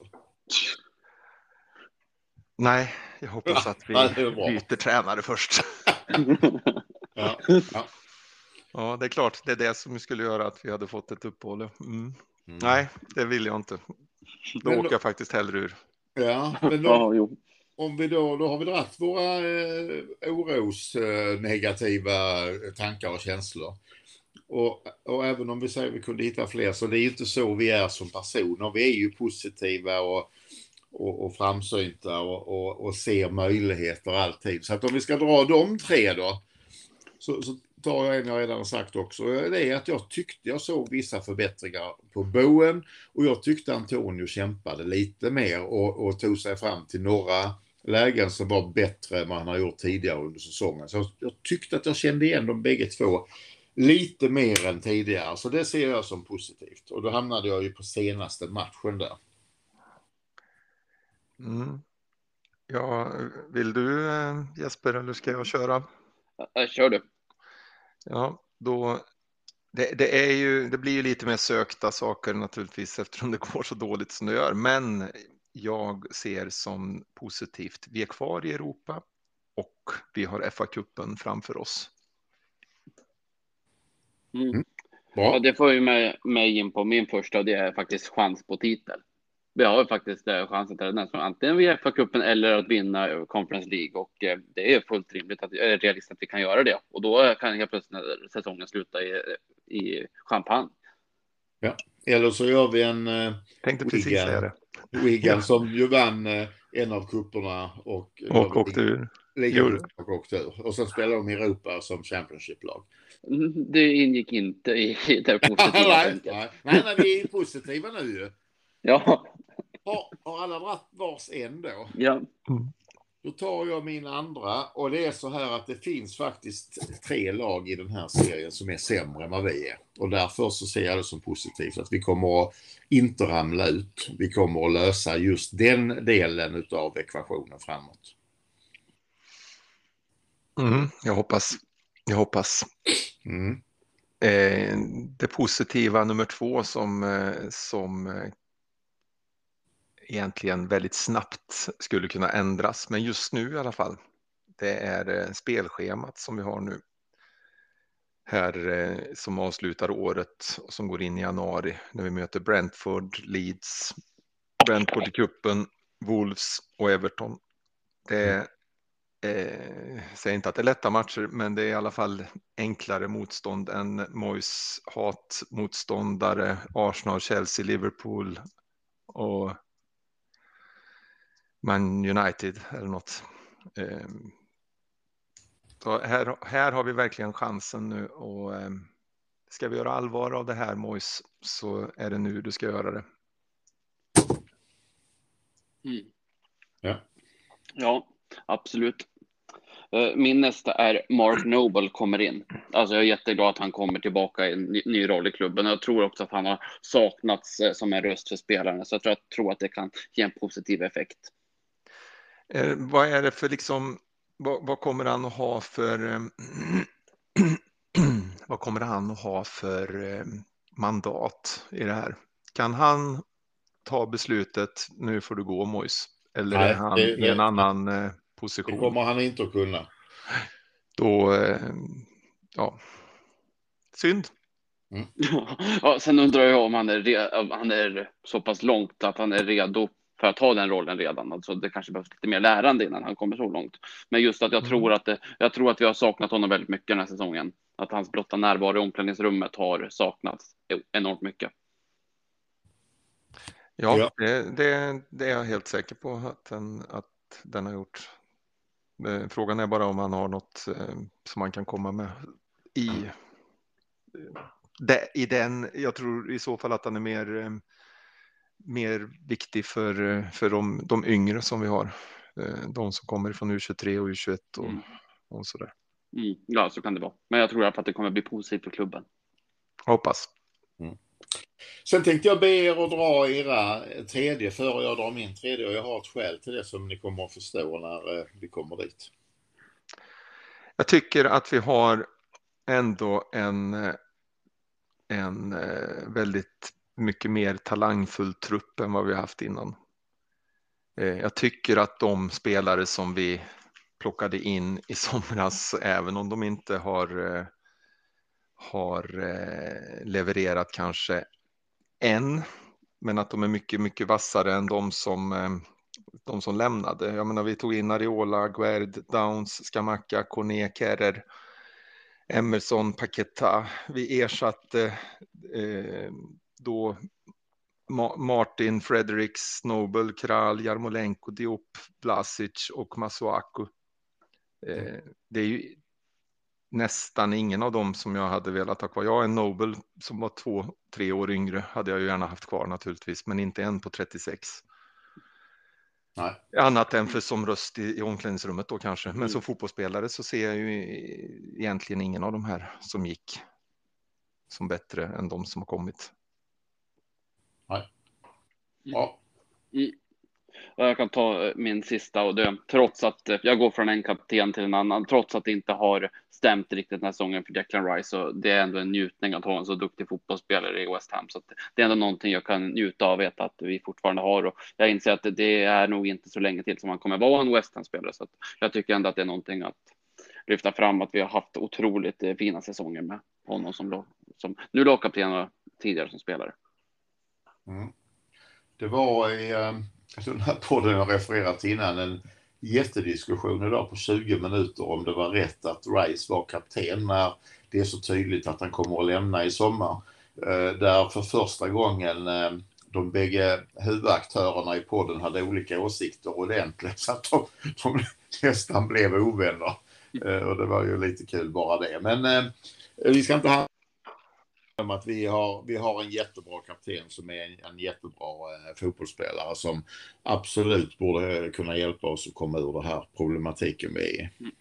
Nej, jag hoppas att vi byter tränare först. ja, ja. ja, det är klart, det är det som skulle göra att vi hade fått ett uppehåll. Mm. Mm. Nej, det vill jag inte. Då men åker jag faktiskt hellre ur. Ja, men då, om vi då, då har vi dragit våra eh, orosnegativa eh, tankar och känslor. Och, och, även om vi säger att vi kunde hitta fler så det är ju inte så vi är som personer. Vi är ju positiva och, och, och framsynta och, och, och ser möjligheter alltid. Så att om vi ska dra de tre då så, så tar jag en jag redan sagt också. Det är att jag tyckte jag såg vissa förbättringar på Boen och jag tyckte Antonio kämpade lite mer och, och tog sig fram till några lägen som var bättre än vad han har gjort tidigare under säsongen. Så jag tyckte att jag kände igen dem bägge två lite mer än tidigare. Så det ser jag som positivt. Och då hamnade jag ju på senaste matchen där. Mm. Ja, vill du eh, Jesper eller ska jag köra? Ja, kör du. Ja, då. Det, det, är ju, det blir ju lite mer sökta saker naturligtvis eftersom det går så dåligt som det gör. Men jag ser som positivt. Vi är kvar i Europa och vi har FA-cupen framför oss. Mm. mm. Ja, det får ju mig, mig in på min första och det är faktiskt chans på titel. Vi har ju faktiskt eh, chansen till den, antingen via FA-cupen eller att vinna Conference League och eh, det är fullt rimligt att det är realistiskt att vi kan göra det och då kan helt plötsligt säsongen sluta i, i champagne. Ja, eller så gör vi en eh, Tänkte precis Wigan, säga det. Wigan som ju vann eh, en av kupperna och, och åkte ur. Och åkte ur. Och sen spelar de i Europa som Championship-lag. Det ingick inte i det positiva. nej, nej, nej, vi är positiva nu ju. Ja. Har, har alla dragit vars en då? Ja. Mm. Då tar jag min andra och det är så här att det finns faktiskt tre lag i den här serien som är sämre än vad vi är. Och därför så ser jag det som positivt att vi kommer att inte ramla ut. Vi kommer att lösa just den delen av ekvationen framåt. Mm, jag hoppas. Jag hoppas. Mm. Eh, det positiva nummer två som, eh, som eh, egentligen väldigt snabbt skulle kunna ändras, men just nu i alla fall. Det är eh, spelschemat som vi har nu. Här eh, som avslutar året och som går in i januari när vi möter Brentford, Leeds, Brentford i kuppen, Wolves och Everton. Det är, eh, säger inte att det är lätta matcher, men det är i alla fall enklare motstånd än Mois hatmotståndare, Arsenal, Chelsea, Liverpool och man United eller något. Ehm, så här, här har vi verkligen chansen nu och ehm, ska vi göra allvar av det här Mois så är det nu du ska göra det. Mm. Ja. ja, absolut. Eh, min nästa är Mark Noble kommer in. Alltså jag är jätteglad att han kommer tillbaka i en ny, ny roll i klubben. Jag tror också att han har saknats eh, som en röst för spelarna, så jag tror, jag tror att det kan ge en positiv effekt. Eh, vad är det för liksom, vad, vad kommer han att ha för, eh, vad kommer han att ha för eh, mandat i det här? Kan han ta beslutet, nu får du gå Mojs, eller Nej, är han det, i en det, annan position? Det kommer han inte att kunna. Då, ja, synd. Mm. Ja, sen undrar jag om han är, om han är så pass långt att han är redo för att ha den rollen redan. Alltså det kanske behövs lite mer lärande innan han kommer så långt. Men just att jag mm. tror att det, jag tror att vi har saknat honom väldigt mycket den här säsongen. Att hans blotta närvaro i omklädningsrummet har saknats enormt mycket. Ja, ja. Det, det, det, är jag helt säker på att den, att den har gjort. Frågan är bara om han har något eh, som man kan komma med i, i den. Jag tror i så fall att han är mer eh, mer viktig för, för de, de yngre som vi har. Eh, de som kommer från U23 och U21 och, mm. och sådär. Mm, ja, så kan det vara. Men jag tror att det kommer bli positivt för klubben. hoppas. Mm. Sen tänkte jag be er att dra era tredje före jag drar min tredje och jag har ett skäl till det som ni kommer att förstå när eh, vi kommer dit. Jag tycker att vi har ändå en, en eh, väldigt mycket mer talangfull trupp än vad vi haft innan. Eh, jag tycker att de spelare som vi plockade in i somras, även om de inte har, eh, har eh, levererat kanske än, men att de är mycket, mycket vassare än de som, de som lämnade. Jag menar, vi tog in Ariola, Guerd, Downs, Skamaka, Corné, Kerrer Emerson Paketa. Vi ersatte eh, då Ma Martin, Fredericks, Nobel, Kral, Jarmolenko, Diop, Blasic och Masuaku. Eh, det är ju nästan ingen av dem som jag hade velat ha kvar. Jag är en Nobel som var två, tre år yngre hade jag ju gärna haft kvar naturligtvis, men inte en på 36. Nej. Annat än för som röst i, i omklädningsrummet då kanske. Men mm. som fotbollsspelare så ser jag ju egentligen ingen av de här som gick som bättre än de som har kommit. Ja. Mm. Jag kan ta eh, min sista och det, trots att eh, jag går från en kapten till en annan, trots att det inte har stämt riktigt den här säsongen för Declan Rice. Så det är ändå en njutning att ha en så duktig fotbollsspelare i West Ham. Så det är ändå någonting jag kan njuta av, veta att vi fortfarande har. Och jag inser att det är nog inte så länge till som han kommer vara en West Ham-spelare. Så jag tycker ändå att det är någonting att lyfta fram, att vi har haft otroligt eh, fina säsonger med honom som, som nu lagkapten och tidigare som spelare. Mm. Det var i alltså den här podden jag refererat till innan en jättediskussion idag på 20 minuter om det var rätt att Rice var kapten när det är så tydligt att han kommer att lämna i sommar. Eh, där för första gången eh, de bägge huvudaktörerna i podden hade olika åsikter ordentligt så att de, de nästan blev ovänner. Eh, och det var ju lite kul bara det. Men vi ska inte ha om att vi har, vi har en jättebra kapten som är en, en jättebra eh, fotbollsspelare som absolut borde kunna hjälpa oss att komma ur den här problematiken vi är i. Mm.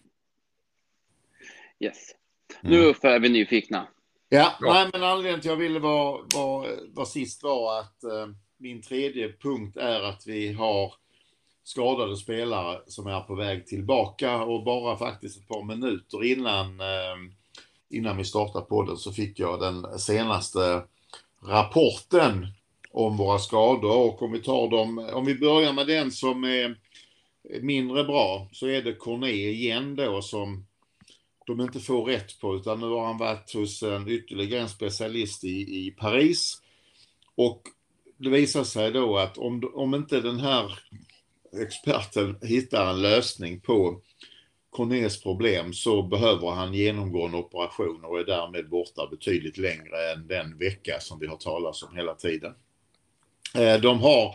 Yes. Nu mm. är vi nyfikna. Ja, Bra. nej, men anledningen till att jag ville vara, vara, vara sist var att eh, min tredje punkt är att vi har skadade spelare som är på väg tillbaka och bara faktiskt ett par minuter innan eh, innan vi startade podden så fick jag den senaste rapporten om våra skador. Och om vi tar dem, om vi börjar med den som är mindre bra så är det Corné igen då som de inte får rätt på utan nu har han varit hos en ytterligare en specialist i, i Paris. Och det visar sig då att om, om inte den här experten hittar en lösning på Cornés problem så behöver han genomgå en operation och är därmed borta betydligt längre än den vecka som vi har talat om hela tiden. Eh, de har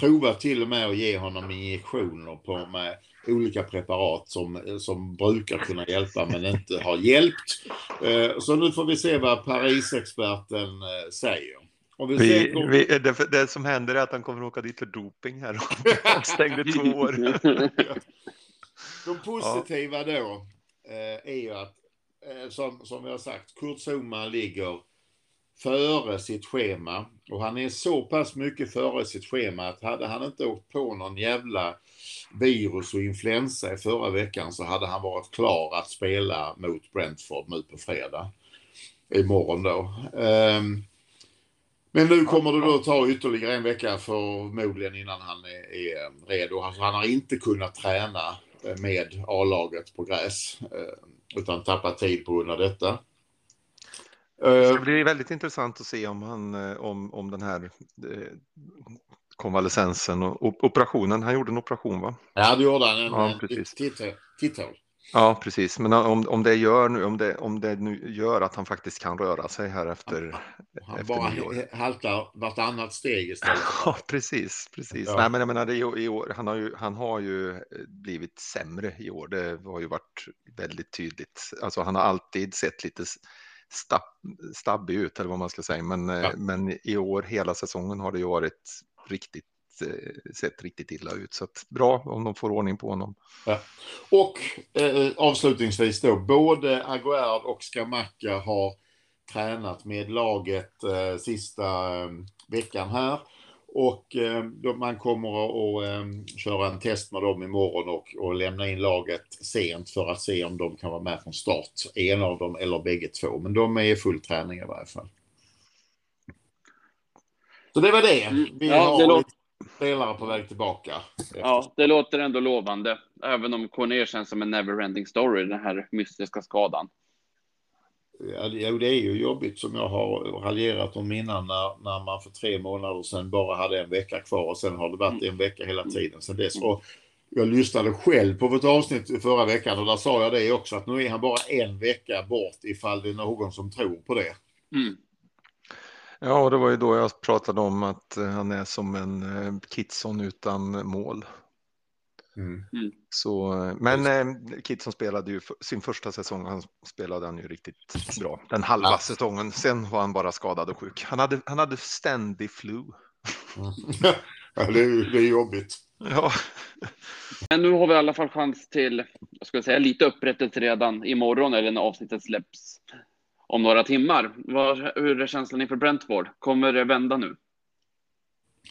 provat till och med att ge honom injektioner på med olika preparat som, som brukar kunna hjälpa men inte har hjälpt. Eh, så nu får vi se vad Parisexperten eh, säger. Vi, vi, vi, det, det, som händer är att han kommer att åka dit för doping här och avstängd i två år. De positiva då eh, är ju att, eh, som, som vi har sagt, Kurt Zuma ligger före sitt schema och han är så pass mycket före sitt schema att hade han inte åkt på någon jävla virus och influensa i förra veckan så hade han varit klar att spela mot Brentford nu på fredag. Imorgon då. Um, men nu kommer det då ta ytterligare en vecka förmodligen innan han är, är redo. Alltså han har inte kunnat träna med A-laget på gräs. Eh, utan tappa tid på grund av detta. Det ska bli väldigt intressant att se om, han, eh, om, om den här eh, konvalescensen och operationen. Han gjorde en operation va? Ja, det gjorde han. En, ja, precis. Titthål. Ja, precis. Men om, om, det gör nu, om, det, om det nu gör att han faktiskt kan röra sig här efter, han efter bara haltar vartannat steg istället. Ja, precis. precis. Ja. Nej, men jag menar, det, i år, han, har ju, han har ju blivit sämre i år. Det har ju varit väldigt tydligt. Alltså, han har alltid sett lite stab, stabbig ut, eller vad man ska säga. Men, ja. men i år, hela säsongen, har det ju varit riktigt Eh, sett riktigt illa ut. Så att, bra om de får ordning på honom. Ja. Och eh, avslutningsvis då, både Aguerd och Skamacka har tränat med laget eh, sista eh, veckan här. Och eh, man kommer att eh, köra en test med dem imorgon och, och lämna in laget sent för att se om de kan vara med från start. En av dem eller bägge två. Men de är i full träning i varje fall. Så det var det. Mm. Vi Ja, har det låter- spelare på väg tillbaka. Ja, det låter ändå lovande. Även om Corner känns som en never-ending story, den här mystiska skadan. Jo, det är ju jobbigt som jag har raljerat om innan när, när man för tre månader sedan bara hade en vecka kvar och sen har det varit en vecka hela tiden sedan dess. Och jag lyssnade själv på vårt avsnitt förra veckan och där sa jag det också att nu är han bara en vecka bort ifall det är någon som tror på det. Mm. Ja, och det var ju då jag pratade om att han är som en eh, Kitson utan mål. Mm. Så, eh, men eh, Kitson spelade ju sin första säsong, han spelade han ju riktigt bra. Den halva Ja. säsongen, sen var han bara skadad och sjuk. Han hade, han hade ständig flu. Mm. ja, det, är, det är jobbigt. Ja, Men nu har vi i alla fall chans till, jag skulle säga lite upprättelse redan imorgon eller när avsnittet släpps om några timmar. Vad, hur är känslan inför Brentford? Kommer det vända nu?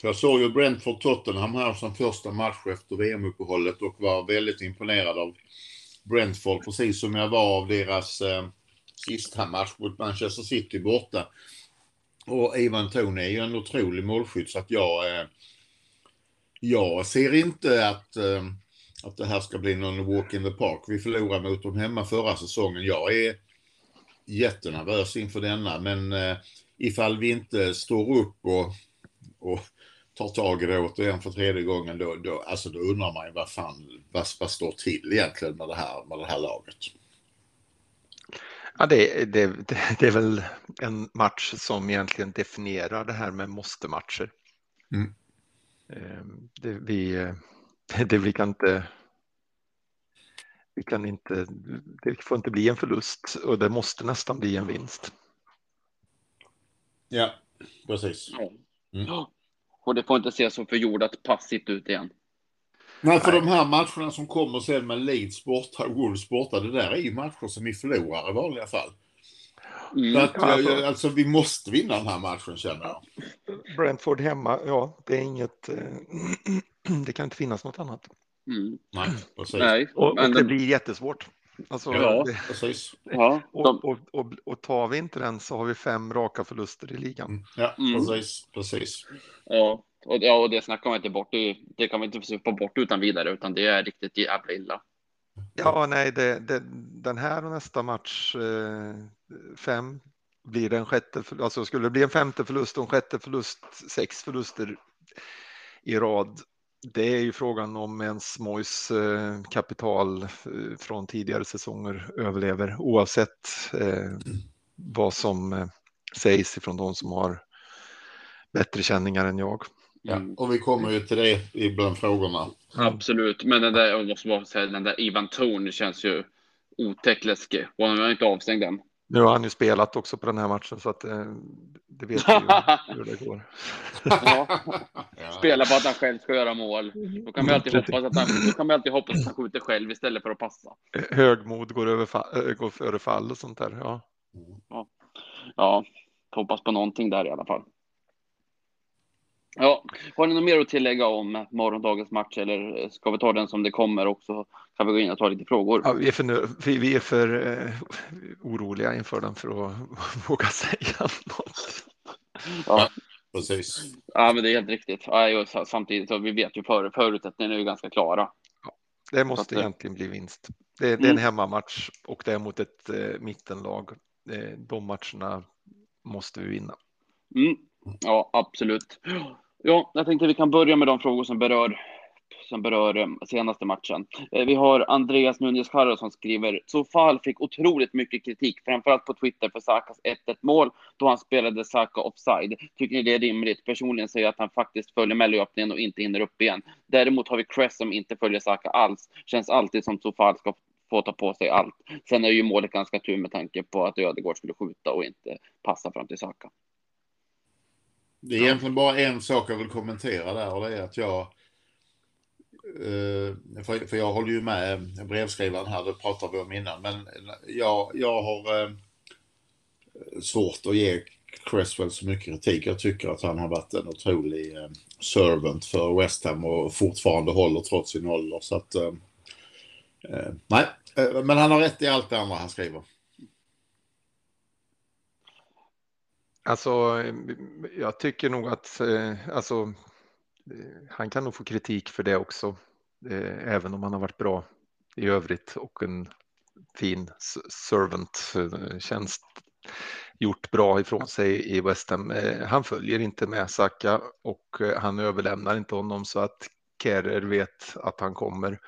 Jag såg ju Brentford Tottenham här som första match efter VM-uppehållet och var väldigt imponerad av Brentford, precis som jag var av deras eh, sista match mot Manchester City borta. Och Ivan Toney är ju en otrolig målskytt så att jag, eh, jag ser inte att, eh, att det här ska bli någon walk in the park. Vi förlorade mot dem hemma förra säsongen. Jag är jättenervös inför denna men eh, ifall vi inte står upp och, och tar tag i det återigen för tredje gången då, då, alltså då undrar man ju vad fan, vad, vad står till egentligen med det här, med det här laget. ja det, det, det, det är väl en match som egentligen definierar det här med måste-matcher. Mm. Eh, Det, vi, det, vi kan inte vi kan inte, det får inte bli en förlust och det måste nästan bli en vinst. Ja, precis. Mm. Ja. Och det får inte se så förjordat passivt ut igen. Nej, för Nej. de här matcherna som kommer sen med Leeds borta och Wolves borta, det där är ju matcher som vi förlorar i vanliga fall. Mm. att, Ja, alltså- alltså vi måste vinna den här matchen känner jag. Brentford hemma, ja, det är inget, eh, det kan inte finnas något annat. Mm. Nej, precis. Nej, Och, men och det blir jättesvårt. Alltså, Ja. det, Precis. ja, och, de, och, och, och tar vi inte den så har vi fem raka förluster i ligan. Mm. Ja, Mm. precis. Precis. ja, och, ja, och det snackar man inte bort. Det, det kan vi inte få bort utan vidare, utan det är riktigt jävla illa. Ja, nej, det, det, den här och nästa match, eh, fem, blir det en sjätte, alltså skulle det bli en femte förlust och en sjätte förlust, sex förluster i rad. Det är ju frågan om ens Mois eh, kapital eh, från tidigare säsonger överlever oavsett eh, vad som sägs ifrån de som har bättre känningar än jag. Ja, Mm. och vi kommer ju till det i bland frågorna. Absolut, men den där, jag måste bara säga, den där Ivan Tone känns ju otäckt läskig. Och han är inte avstängd än. Nu har han ju spelat också på den här matchen så att eh, det vet vi ju hur det går. Ja, Ja. spela på att han själv ska göra mål. Då kan vi alltid hoppas att han, då kan vi alltid hoppas att han skjuter själv istället för att passa. Högmod går, över fa- äh, går före fall och sånt där. Ja. Ja, hoppas på någonting där i alla fall. Ja, har ni något mer att tillägga om morgondagens match eller ska vi ta den som det kommer och så kan vi gå in och ta lite frågor? Ja, vi är för, vi, vi är för eh, oroliga inför den för att våga säga något. Ja, Precis. ja men det är helt riktigt. Ja, samtidigt så vi vet ju för, förutsättningarna är ju ganska klara. Det måste att det- egentligen bli vinst. Det, det är en Mm. hemmamatch och det är mot ett eh, mittenlag. Eh, de matcherna måste vi vinna. Mm. Ja, absolut. Ja, jag tänkte vi kan börja med de frågor som berör som berör eh, senaste matchen. Eh, vi har Andreas Nunez Carro som skriver Sofal fick otroligt mycket kritik, framförallt på Twitter för Sakas 1-1 mål då han spelade Saka offside. Tycker ni det är rimligt? Personligen säger jag att han faktiskt följer med löpningen och inte hinner upp igen. Däremot har vi Cress som inte följer Saka alls. Känns alltid som Sofal ska få ta på sig allt. Sen är ju målet ganska tur med tanke på att Ödegård skulle skjuta och inte passa fram till Saka. Det är egentligen bara en sak jag vill kommentera där och det är att jag eh, för, för jag håller ju med brevskrivaren här, det pratade vi om innan, men jag, jag har eh, svårt att ge Cresswell så mycket kritik. Jag tycker att han har varit en otrolig eh, servant för West Ham och fortfarande håller trots sin ålder. Så att, nej, men han har rätt i allt det andra han skriver. Alltså, jag tycker nog att eh, alltså, eh, han kan nog få kritik för det också, eh, även om han har varit bra i övrigt och en fin servant-tjänst gjort bra ifrån sig i West Ham. Han följer inte med Saka och han överlämnar inte honom så att Kerer vet att han kommer.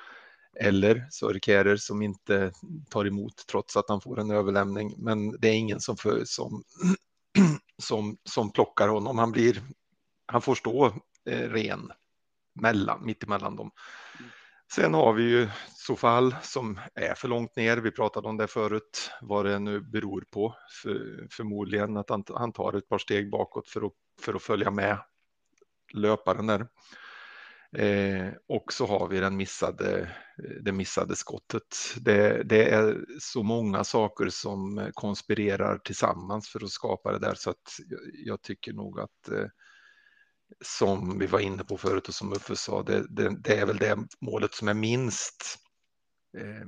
Eller så är det Kerer som inte tar emot trots att han får en överlämning. Men det är ingen som, för, som, som, som plockar honom. Han, blir, han får stå eh, ren mellan, mitt emellan dem. Sen har vi ju Sofal som är för långt ner. Vi pratade om det förut, vad det nu beror på. För, förmodligen att han, han tar ett par steg bakåt för att, för att följa med löparen där. Eh, och så har vi den missade, det missade skottet. Det, det, är så många saker som konspirerar tillsammans för att skapa det där så att jag, jag tycker nog att eh, som vi var inne på förut och som Uffe sa, det, det, det är väl det målet som är minst eh,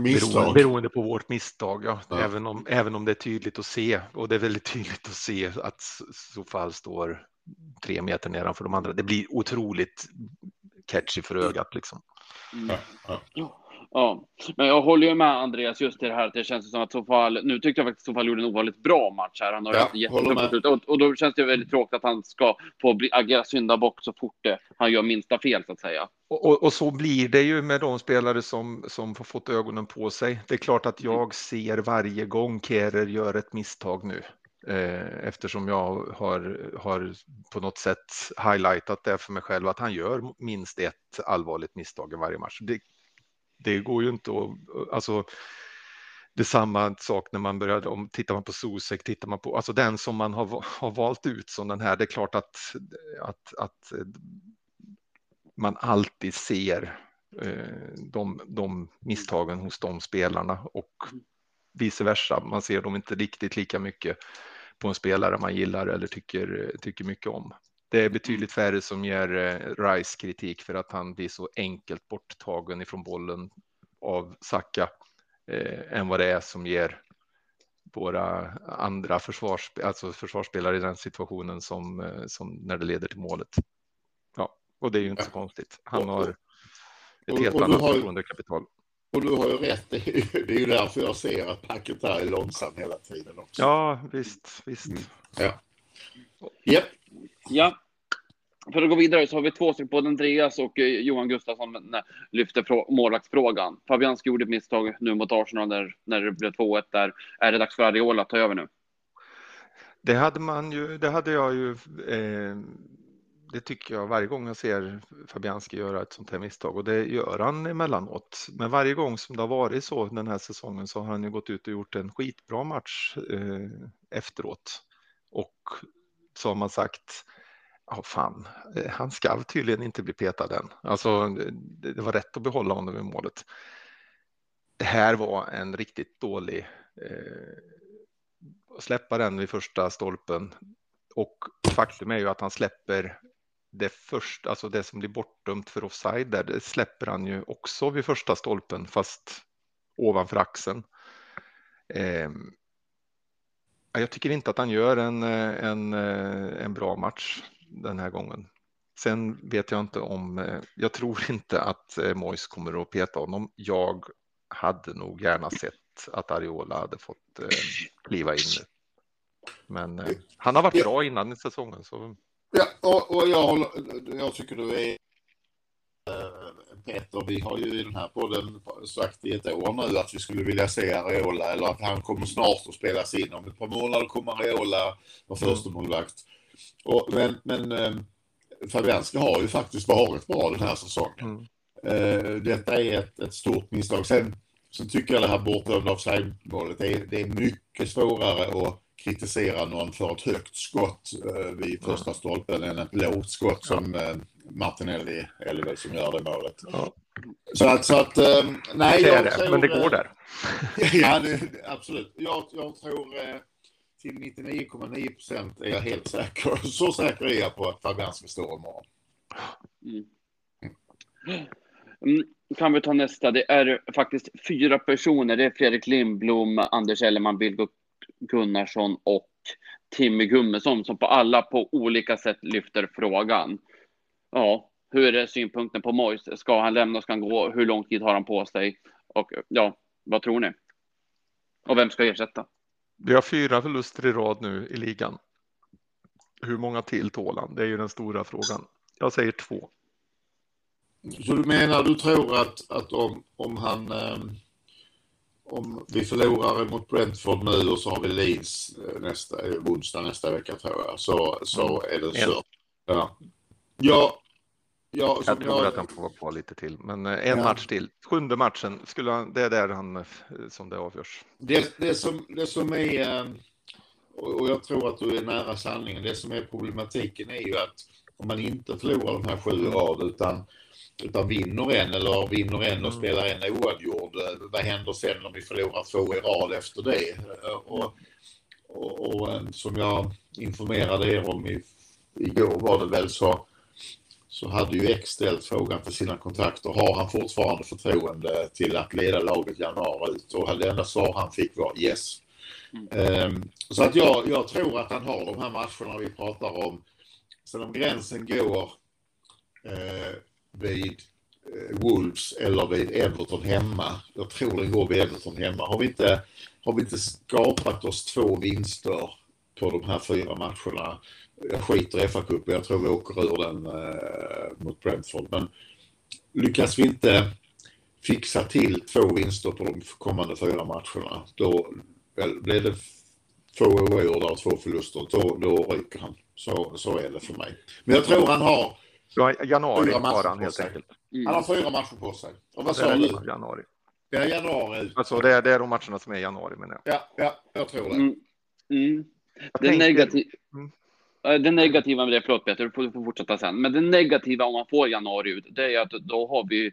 beroende, beroende, på vårt misstag. Ja. ja. Även, om, även om det är tydligt att se och det är väldigt tydligt att se att Sofal står tre meter nedanför de andra. Det blir otroligt catchy för ögat liksom. Mm. Ja. Ja, men jag håller ju med Andreas just i det här att det känns som att Sofal, nu tyckte jag faktiskt att Sofal gjorde en ovanligt bra match här. Han har ja, jättebra och, och då känns det väldigt tråkigt att han ska få bli, agera syndabock så fort det, han gör minsta fel så att säga. Och, och, och, så blir det ju med de spelare som, som har fått ögonen på sig. Det är klart att jag ser varje gång Kerer gör ett misstag nu. Eh, eftersom jag har, har på något sätt highlightat det för mig själv att han gör minst ett allvarligt misstag i varje match. Det det går ju inte att, alltså det är samma sak när man börjar, om tittar man på Sosek, tittar man på, alltså den som man har, har valt ut som den här, det är klart att, att, att eh, man alltid ser eh, de, de misstagen hos de spelarna och vice versa. Man ser dem inte riktigt lika mycket på en spelare man gillar eller tycker, tycker mycket om. Det är betydligt färre som ger eh, Rice kritik för att han blir så enkelt borttagen ifrån bollen av Saka eh, än vad det är som ger våra andra försvars, alltså försvarsspelare i den situationen som, eh, som när det leder till målet. Ja, och det är ju inte så konstigt. Han har ett helt och, och annat förtroendekapital. Och du har ju rätt, det är ju därför jag ser att packet är långsam hela tiden också. Ja, visst, visst. Mm. Ja. Yep. Ja, för att gå vidare så har vi två stycken, både Andreas och eh, Johan Gustafsson lyfter målvaktsfrågan. Fabianski gjorde ett misstag nu mot Arsenal när, när det blev 2-1 där. Är det dags för Ariola att ta över nu? Det hade man ju, det hade jag ju, eh, det tycker jag varje gång jag ser Fabianski göra ett sånt här misstag och det gör han emellanåt. Men varje gång som det har varit så den här säsongen så har han ju gått ut och gjort en skitbra match eh, efteråt. Och så har man sagt, ja fan, eh, han ska tydligen inte bli petad än. Alltså, det, det var rätt att behålla honom i målet. Det här var en riktigt dålig eh, släppa den vid första stolpen. Och faktum är ju att han släpper det första, alltså det som blir bortdömt för offside, där, det släpper han ju också vid första stolpen, fast ovanför axeln. Eh, jag tycker inte att han gör en, eh, en, eh, en bra match den här gången. Sen vet jag inte om, eh, jag tror inte att Mois kommer att peta honom. Jag hade nog gärna sett att Ariola hade fått kliva in. Men han har varit bra innan i säsongen. Så... Ja, och, och jag, håller, jag tycker du är Peter, vi har ju i den här podden sagt i ett år nu att vi skulle vilja se Areola eller att han kommer snart att spelas in. Om ett par månader kommer Areola vara första målvakt. Och, men men eh, Fabianski har ju faktiskt varit bra den här säsongen. Mm. Eh, detta är ett, ett stort misstag. Sen, sen tycker jag det här bortdömda offside-målet, det är, det är mycket svårare att kritisera någon för ett högt skott eh, vid första stolpen än ett lågt skott som eh, Martinelli är det väl som gör det målet. Ja. Så att, så att eh, nej, Det är jag det, tror, men det går där. ja, det, absolut. Jag, jag tror eh, till 99,9 procent är jag helt säker. Så säker är jag på att Fabian ska stå imorgon. Mm. Mm, kan vi ta nästa? Det är faktiskt fyra personer. Det är Fredrik Lindblom, Anders Ellerman, Bill Gunnarsson och Timmy Gummesson som på alla på olika sätt lyfter frågan. Ja, hur är synpunkten på Mois? Ska han lämna? Ska han gå? Hur lång tid har han på sig? Och ja, vad tror ni? Och vem ska ersätta? Vi har fyra förluster i rad nu i ligan. Hur många till tål han? Det är ju den stora frågan. Jag säger två. Så du menar, du tror att, att om, om han... Eh, om vi förlorar mot Brentford nu och så har vi Leeds eh, nästa, eh, onsdag nästa vecka tror jag, så, så är det kört. Ja. Ja, ja, Jag tror jag, att han får vara kvar lite till, men eh, en Ja. match till. Sjunde matchen, skulle han, det är där han, som det avgörs. det, det, som, det som är, och jag tror att du är nära sanningen, det som är problematiken är ju att om man inte förlorar de här sju rad utan, utan vinner en eller vinner en och Mm. spelar en oavgjord, eh, vad händer sen om vi förlorar två i rad efter det? Eh, Och, och, och eh, som jag informerade er om i, igår var det väl så så hade ju X ställt frågan till sina kontakter. Har han fortfarande förtroende till att leda laget januari ut? Och det enda svar han fick var yes. Ehm, så att jag, jag tror att han har de här matcherna vi pratar om. Sen om gränsen går eh, vid eh, Wolves eller vid Everton hemma. Jag tror den går vid Everton hemma. Har vi inte, har vi inte skapat oss två vinster på de här fyra matcherna? Jag skiter i FA-cupen, jag tror vi åker ur den eh, mot Brentford. Men lyckas vi inte fixa till två vinster på de kommande fyra matcherna, då blir det två oavgjorda och två förluster. Då, då ryker han. Så, så är det för mig. Men jag tror han har, Ja, januari har han helt enkelt. Mm. han har fyra matcher på sig. Och vad Det sa är du? januari. Det är januari ut. Alltså det är, det är de matcherna som är i januari menar jag. Ja, ja, jag tror det. Mm. Mm. Det, tänker- negativ... Mm. Det negativa med det, förlåt Peter, du får, du får fortsätta sen. Men det negativa om man får januari ut, det är att då har vi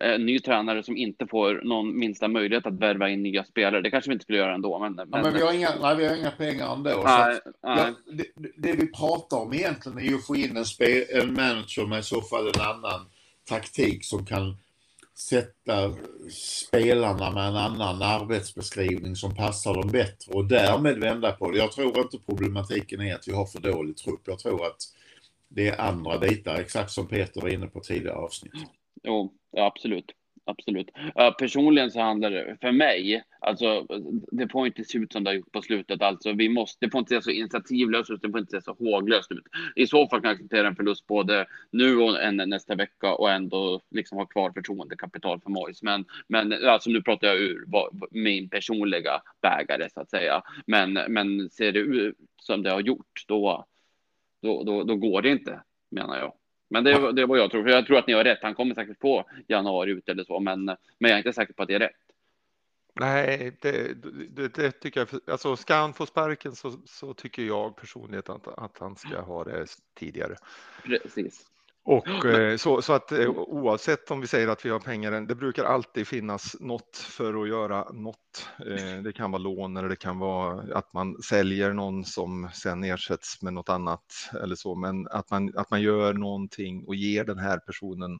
en ny tränare som inte får någon minsta möjlighet att värva in nya spelare. Det kanske vi inte skulle göra ändå, men... Ja, men vi har inga, nej, vi har inga pengar ändå. nej, nej. Det, det vi pratar om egentligen är ju att få in en, spe, en manager med i så fall en annan taktik som kan sätta spelarna med en annan arbetsbeskrivning som passar dem bättre och därmed vända på det. Jag tror inte problematiken är att vi har för dålig trupp. Jag tror att det är andra bitar, exakt som Peter var inne på tidigare avsnitt. Jo, ja, absolut. Absolut. Uh, personligen så handlar det för mig, alltså det får inte se ut som det har gjort på slutet. Alltså vi måste, det får inte se så initiativlöst ut, det får inte se så håglöst ut. I så fall kan jag acceptera en förlust både nu och en nästa vecka och ändå liksom ha kvar förtroendekapital för Mois. Men, men alltså nu pratar jag ur vad, min personliga bägare så att säga. Men, men ser det ut som det har gjort, då, då, då, då går det inte, menar jag. Men det, det är vad jag tror. För jag tror att ni har rätt. Han kommer säkert få januari ut eller så, men, men jag är inte säker på att det är rätt. Nej, det, det, det tycker jag. Alltså ska han få sparken så, så tycker jag personligen att, att han ska ha det tidigare. Precis. Och eh, så, så att eh, oavsett om vi säger att vi har pengar, det brukar alltid finnas något för att göra något. Eh, det kan vara lån eller det kan vara att man säljer någon som sen ersätts med något annat eller så, men att man, att man gör någonting och ger den här personen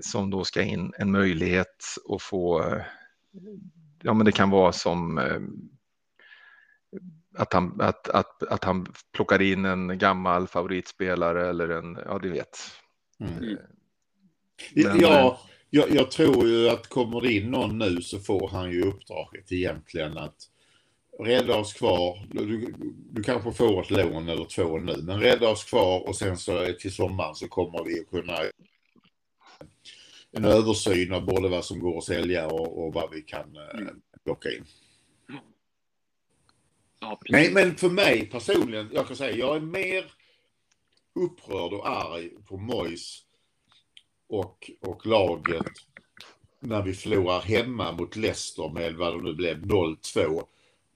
som då ska in en möjlighet att få, ja men det kan vara som att han, att, att, att han plockar in en gammal favoritspelare eller en, ja du vet. Mm. Eh, Ja, Men, ja, jag, jag tror ju att kommer det in någon nu så får han ju uppdraget egentligen att rädda oss kvar. Du, du kanske får ett lån eller två nu, men rädda oss kvar och sen så till sommaren så kommer vi att kunna en översyn av både vad som går att sälja och, och vad vi kan eh, plocka in. Ja. Nej, men för mig personligen, jag kan säga, jag är mer upprörd och arg på Mois och, och laget när vi förlorar hemma mot Leicester med vad det nu blev, 0-2.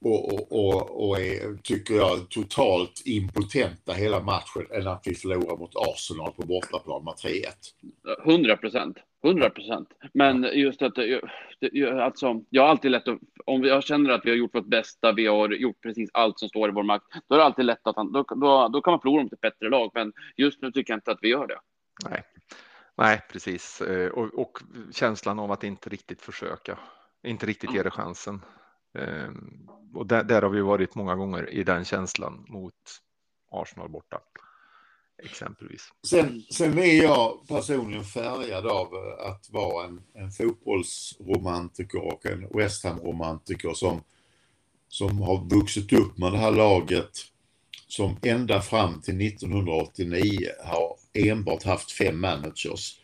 och, och, och, och är, tycker jag, totalt impotenta hela matchen än att vi förlorar mot Arsenal på bortaplan med 3-1. 100 procent. 100 procent. Men just att alltså, jag har alltid lätt att, om jag känner att vi har gjort vårt bästa, vi har gjort precis allt som står i vår makt, då är det alltid lätt att han, då, då, då kan man förlora mot ett bättre lag. Men just nu tycker jag inte att vi gör det. Nej, Nej precis. Eh, och, och känslan av att inte riktigt försöka, inte riktigt ge det chansen. Ehm, och där, där, har vi varit många gånger i den känslan mot Arsenal borta. Exempelvis. Sen, sen är jag personligen färgad av eh, att vara en, en fotbollsromantiker och en West Ham-romantiker som, som har vuxit upp med det här laget som ända fram till 1989 har enbart haft fem managers.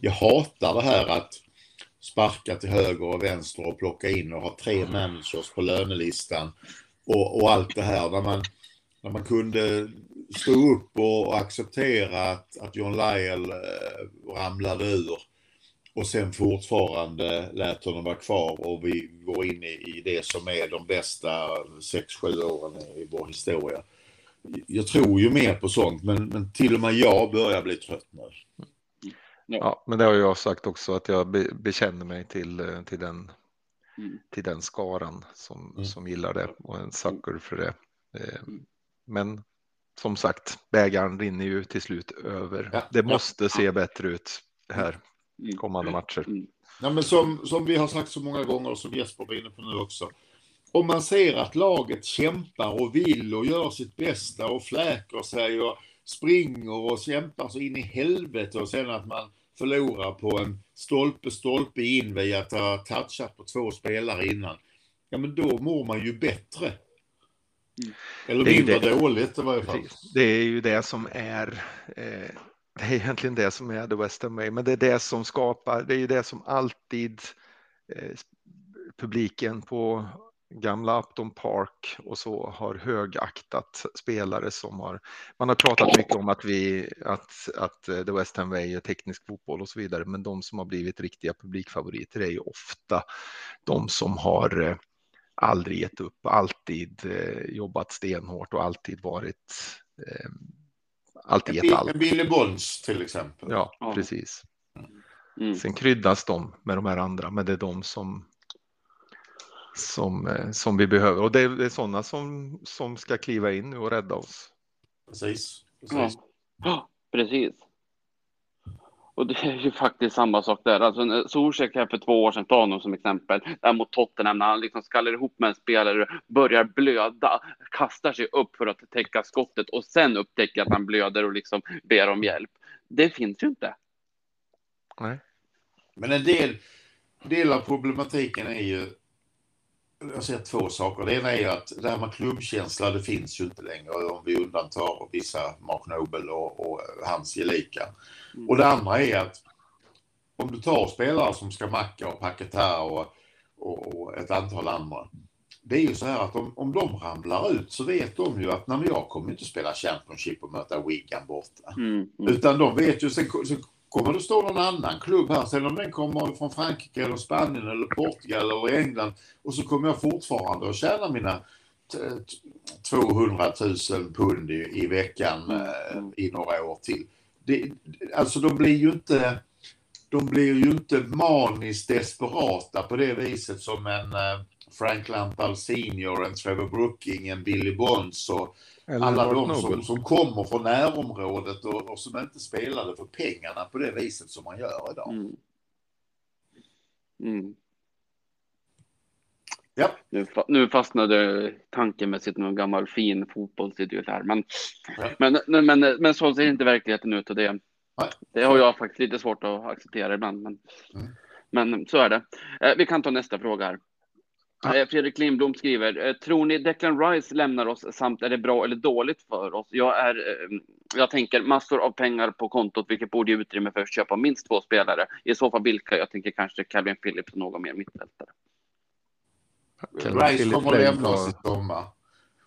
Jag hatar det här att sparka till höger och vänster och plocka in och ha tre managers på lönelistan och, och allt det här. När man, när man kunde stå upp och, acceptera att, att John Lyell eh, ramlade ur och sen fortfarande lät honom vara kvar och vi går in i, i det som är de bästa 6-7 åren i vår historia. Jag tror ju mer på sånt men, men till och med jag börjar bli trött nu. Ja, men det har jag sagt också att jag be, bekänner mig till, eh, till, den, mm. till den skaran som, mm. som gillar det och en sucker för det. Eh, mm. Men som sagt, bägaren rinner ju till slut över. Ja. Det måste se bättre ut här mm. kommande matcher. Mm. Ja, men som, som vi har sagt så många gånger och som Jesper var inne på nu också. Om man ser att laget kämpar och vill och gör sitt bästa och fläker sig och springer och kämpar så in i helvete och sen att man förlorar på en stolpe, stolpe in via att ha touchat på två spelare innan. Ja, men då mår man ju bättre. Mm. Eller det, dåligt i varje fall. Det är ju det som är eh, det är egentligen det som är the Western way, men det är det som skapar, det är ju det som alltid eh, publiken på gamla Upton Park och så har högaktat spelare som har. Man har pratat mycket om att vi att att The West Ham Way är teknisk fotboll och så vidare, men de som har blivit riktiga publikfavoriter är ju ofta de som har eh, aldrig gett upp, alltid eh, jobbat stenhårt och alltid varit eh, alltid gett allt. Billy Bonds till exempel. Ja, precis. Mm. Sen kryddas de med de här andra, men det är de som som, eh, som vi behöver. Och det är, det är sådana som, som ska kliva in nu och rädda oss. Precis. precis. Ja. precis. Och det är ju faktiskt samma sak där. Alltså Zuzek här för två år sedan, ta honom som exempel, där mot Tottenham när han liksom skallar ihop med en spelare, börjar blöda, kastar sig upp för att täcka skottet och sen upptäcker att han blöder och liksom ber om hjälp. Det finns ju inte. Nej. Men en del, del av problematiken är ju jag ser två saker. Det ena är att det här med klubbkänsla, det finns ju inte längre om vi undantar vissa Mark Nobel och, och hans gelika. Mm. Och det andra är att om du tar spelare som ska Macka och Paketa och, och, och, ett antal andra. Det är ju så här att om, om de ramlar ut så vet de ju att när jag kommer inte spela Championship och möta Wigan borta. Mm, mm. Utan de vet ju, sen, sen kommer det stå någon annan klubb här. Sen om den kommer från Frankrike eller Spanien eller Portugal eller England och så kommer jag fortfarande att tjäna mina 200 000 pund i, i veckan eh, i några år till. Det, alltså de blir ju inte de blir ju inte maniskt desperata på det viset som en eh, Frank Lampard Senior, en Trevor Brooking, en Billy Bonds och eller alla de som, som kommer från närområdet och, och, som inte spelade för pengarna på det viset som man gör idag. Mm. Mm. Ja. Nu, nu fastnade tankemässigt någon gammal fin fotbollsidiot här. Men, ja. men, men, men, men, så ser inte verkligheten ut och det, det har jag faktiskt lite svårt att acceptera ibland. Men, mm. men så är det. Eh, vi kan ta nästa fråga här. Ja. Fredrik Lindblom skriver, eh, tror ni Declan Rice lämnar oss samt är det bra eller dåligt för oss? Jag, är, eh, jag tänker massor av pengar på kontot, vilket borde ge utrymme för att köpa minst två spelare. I så fall vilka? Jag tänker kanske Calvin Phillips och någon mer mittfältare. Rice kommer att lämna oss i sommar.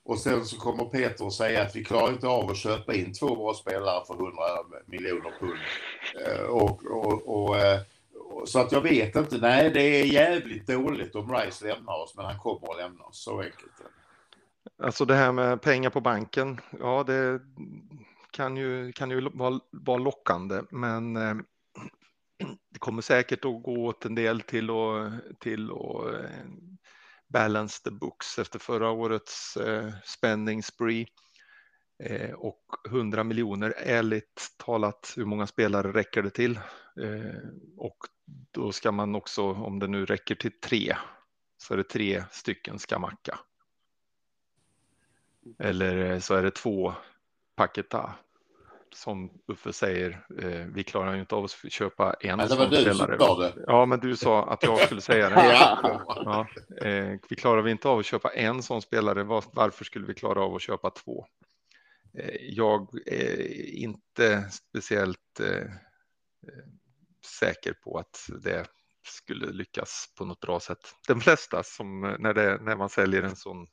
Och sen så kommer Peter att säga att vi klarar inte av att köpa in två bra spelare för 100 miljoner pund. Eh, och, och, och så att jag vet inte. Nej, det är jävligt dåligt om Rice lämnar oss, men han kommer att lämna oss. Så enkelt är det. alltså det här med pengar på banken, ja det kan ju, kan ju vara, vara lockande, men eh, det kommer säkert att gå åt en del till att, till att eh, balance the books efter förra årets eh, spending spree. Eh, och 100 miljoner, ärligt talat, hur många spelare räcker det till? Eh, och då ska man också, om det nu räcker till tre, så är det tre stycken skamacka. Eller så är det två paketa. Som Uffe säger, eh, vi klarar ju inte av att köpa en ja, sån spelare. Ja, men du sa att jag skulle säga det. ja, eh, vi klarar inte av att köpa en sån spelare. Var, varför skulle vi klara av att köpa två? Eh, jag är inte speciellt eh, eh, säker på att det skulle lyckas på något bra sätt. De flesta som när, det, när man säljer en sån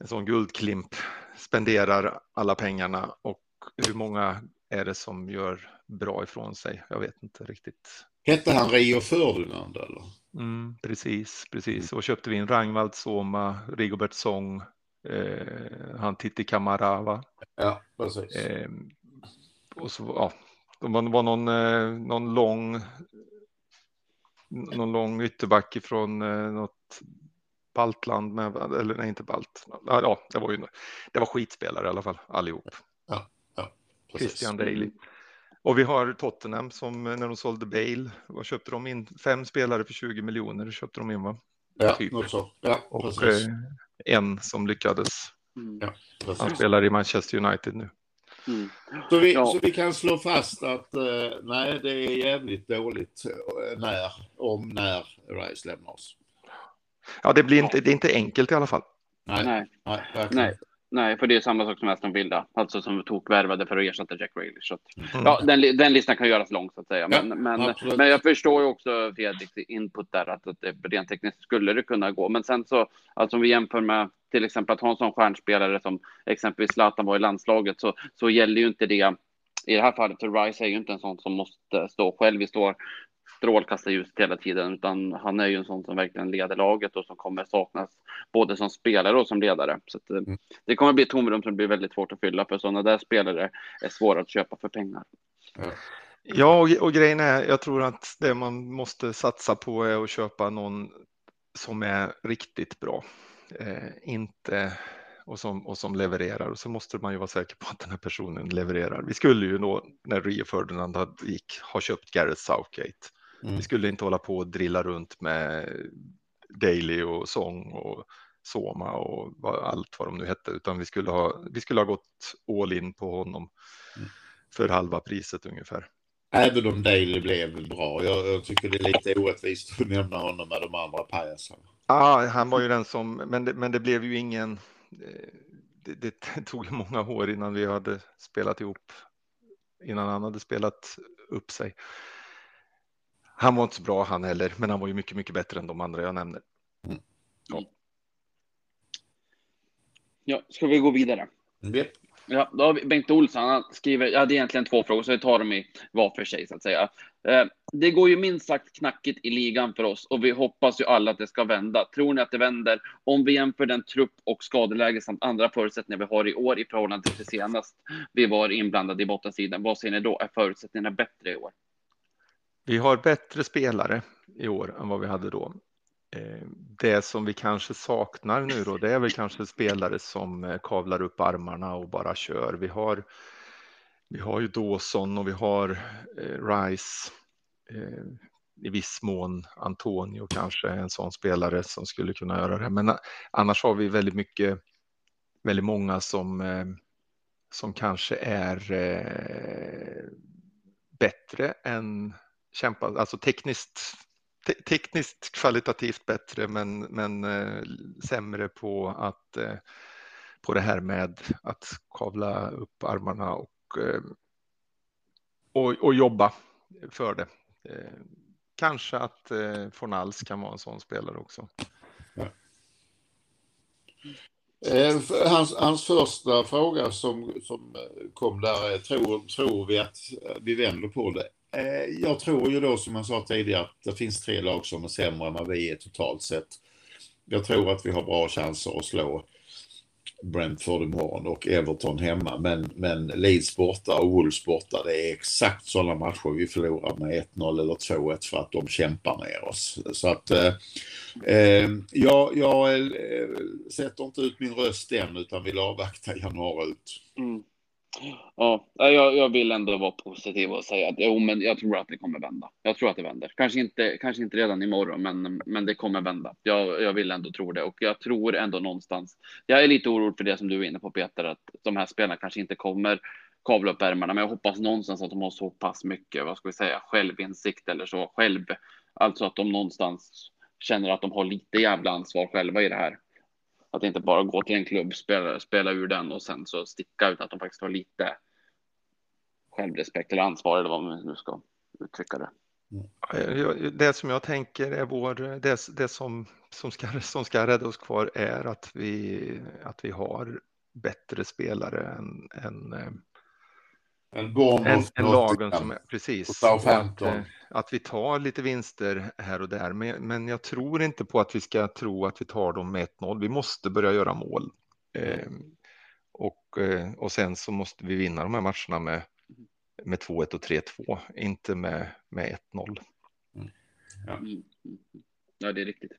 en sån guldklimp spenderar alla pengarna och hur många är det som gör bra ifrån sig? Jag vet inte riktigt. Hette han Rio Ferdinand eller? Mm, precis, precis. Och köpte vi in Rangvald Soma, Rigobert Song, eh, han Titti Kamarava. Ja, precis. Eh, och så, ja, det var, någon, eh, någon lång någon lång ytterback från eh, något baltland med, eller nej inte balt. Ja, det var ju, det var skitspelare i alla fall allihop. Ja, ja, Christian Daly. Och vi har Tottenham som när de sålde Bale, vad köpte de in? Fem spelare för 20 miljoner köpte de in va? Ja, typ. så. Ja, och eh, en som lyckades. Ja, Han spelar i Manchester United nu. Mm. Så, vi, ja. så vi kan slå fast att eh, nej, det är jävligt dåligt eh, när, om när Rice lämnar oss. Ja, det blir inte, det är inte enkelt i alla fall. Nej, nej, nej, nej. Nej, för det är samma sak som Aston Villa, alltså som tog värvade för att ersätta Jack Grealish. Så mm. ja, den, den, listan kan göras lång så att säga. Men, ja, men, men jag förstår ju också Fredriks input där att, att rent tekniskt skulle det kunna gå. Men sen så, alltså om vi jämför med till exempel att ha en sån stjärnspelare som exempelvis Zlatan var i landslaget så, så gäller ju inte det i det här fallet, för Rice är ju inte en sån som måste stå själv i står strålkastarljuset hela tiden, utan han är ju en sån som verkligen leder laget och som kommer saknas både som spelare och som ledare. Så att, eh, mm. det kommer bli ett tomrum som blir väldigt svårt att fylla, för sådana där spelare är svåra att köpa för pengar. Ja. Ja, och, och grejen är, jag tror att det man måste satsa på är att köpa någon som är riktigt bra. Eh, inte och som, och som levererar och så måste man ju vara säker på att den här personen levererar. Vi skulle ju då när Rio Ferdinand gick ha köpt Gareth Southgate. Mm. Vi skulle inte hålla på och drilla runt med Daily och Song och Soma och allt vad de nu hette, utan vi skulle ha, vi skulle ha gått all in på honom mm. för halva priset ungefär. Även om Daily blev bra. Jag, jag, tycker det är lite orättvist att nämna honom med de andra pajasarna. Ja, ah, han var ju den som, men det, men det blev ju ingen, det, det tog många år innan vi hade spelat ihop, innan han hade spelat upp sig. Han var inte så bra han heller, men han var ju mycket, mycket bättre än de andra jag nämner. Mm. Ja. ja, ska vi gå vidare? Mm. Ja, då har vi Bengt Olsson, han skriver, jag hade egentligen två frågor, så vi tar dem i var för sig så att säga. Eh, det går ju minst sagt knackigt i ligan för oss och vi hoppas ju alla att det ska vända. Tror ni att det vänder? Om vi jämför den trupp och skadeläge samt andra förutsättningar vi har i år i förhållande till senast vi var inblandade i bottensidan, vad ser ni då? Är förutsättningarna bättre i år? Vi har bättre spelare i år än vad vi hade då. Eh, det som vi kanske saknar nu då, det är väl kanske spelare som eh, kavlar upp armarna och bara kör. Vi har, vi har ju Dawson och vi har eh, Rice. I viss mån Antonio kanske en sån spelare som skulle kunna göra det. Men annars har vi väldigt mycket, väldigt många som, som kanske är bättre än kämpa, alltså tekniskt, te tekniskt kvalitativt bättre men, men eh, sämre på att eh, på det här med att kavla upp armarna och, eh, och, och jobba för det. Eh, kanske att eh, Fornals kan vara en sån spelare också. Ja. Hans, hans första fråga som, som eh, kom där är, tror, tror vi att eh, vi vänder på det? Eh, jag tror ju då som jag sa tidigare att det finns tre lag som är sämre än vad vi är totalt sett. jag tror att vi har bra chanser att slå Brentford imorgon och Everton hemma. Men, men Leeds borta och Wolves borta, det är exakt sådana matcher vi förlorar med 1-0 eller 2-1 för att de kämpar med oss. Så att eh, eh jag, jag eh, sätter inte ut min röst än utan vill avvakta januari ut. Mm. Ja, jag, jag vill ändå vara positiv och säga att jo, men jag tror att det kommer vända. Jag tror att det vänder. Kanske inte, kanske inte redan imorgon, men, men det kommer vända. Jag, jag vill ändå tro det och jag tror ändå någonstans. Jag är lite orolig för det som du är inne på Peter, att de här spelarna kanske inte kommer kavla upp ärmarna, men jag hoppas någonstans att de har så pass mycket, vad ska vi säga, självinsikt eller så själv. Alltså att de någonstans känner att de har lite jävla ansvar själva i det här. Att inte bara gå till en klubb, spela, spela ur den och sen så sticka utan att de faktiskt har lite självrespekt eller ansvar eller vad man nu ska uttrycka det. Det som jag tänker är vår, det, det som, som, ska, som ska rädda oss kvar är att vi, att vi har bättre spelare än, än en, en, en lagen som är precis. Att, eh, att, vi tar lite vinster här och där, men, men jag tror inte på att vi ska tro att vi tar dem med 1-0. Vi måste börja göra mål. Eh, och, eh, och sen så måste vi vinna de här matcherna med, med 2-1 och 3-2, inte med, med 1-0. Mm. Ja. Mm. ja, det är riktigt.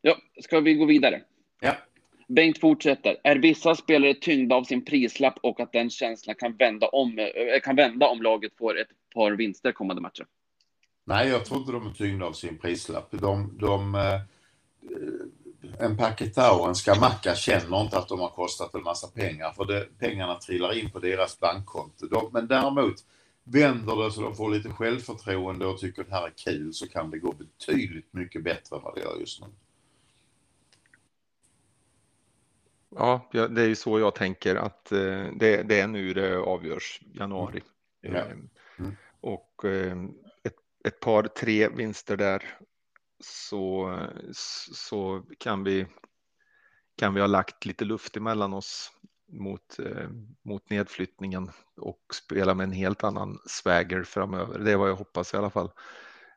Ja, ska vi gå vidare? Ja. Bengt fortsätter. Är vissa spelare tyngda av sin prislapp och att den känslan kan vända om, eh, kan vända om laget får ett par vinster kommande matcher? Nej, jag tror inte de är tyngda av sin prislapp. De, de, eh, en Paketa och en Skamacka känner inte att de har kostat en massa pengar för det, pengarna trillar in på deras bankkonto. De, men däremot vänder det så de får lite självförtroende och tycker att det här är kul så kan det gå betydligt mycket bättre än vad det gör just nu. Ja, det är ju så jag tänker att eh, det, det är nu det avgörs, januari. Mm. Ja. Ehm, mm. Och ehm, ett, ett, par, tre vinster där så, så kan, vi, kan vi ha lagt lite luft emellan oss mot, eh, mot nedflyttningen och spela med en helt annan swagger framöver. Det är vad jag hoppas i alla fall.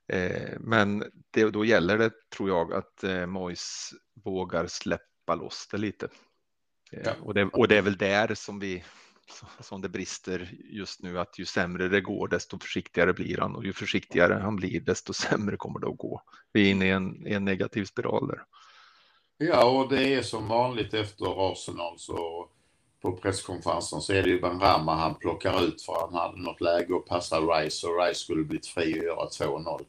Eh, men det, då gäller det, tror jag, att Mois vågar släppa loss det lite. Ja. Och, det, och det är väl där som vi som det brister just nu att ju sämre det går desto försiktigare blir han och ju försiktigare han blir desto sämre kommer det att gå. Vi är inne i en, en negativ spiral där. Ja, och det är som vanligt efter Arsenal så på presskonferensen så är det ju Ben Rama han plockar ut för han hade något läge att passa Rice och Rice skulle blivit fri och göra 2-0.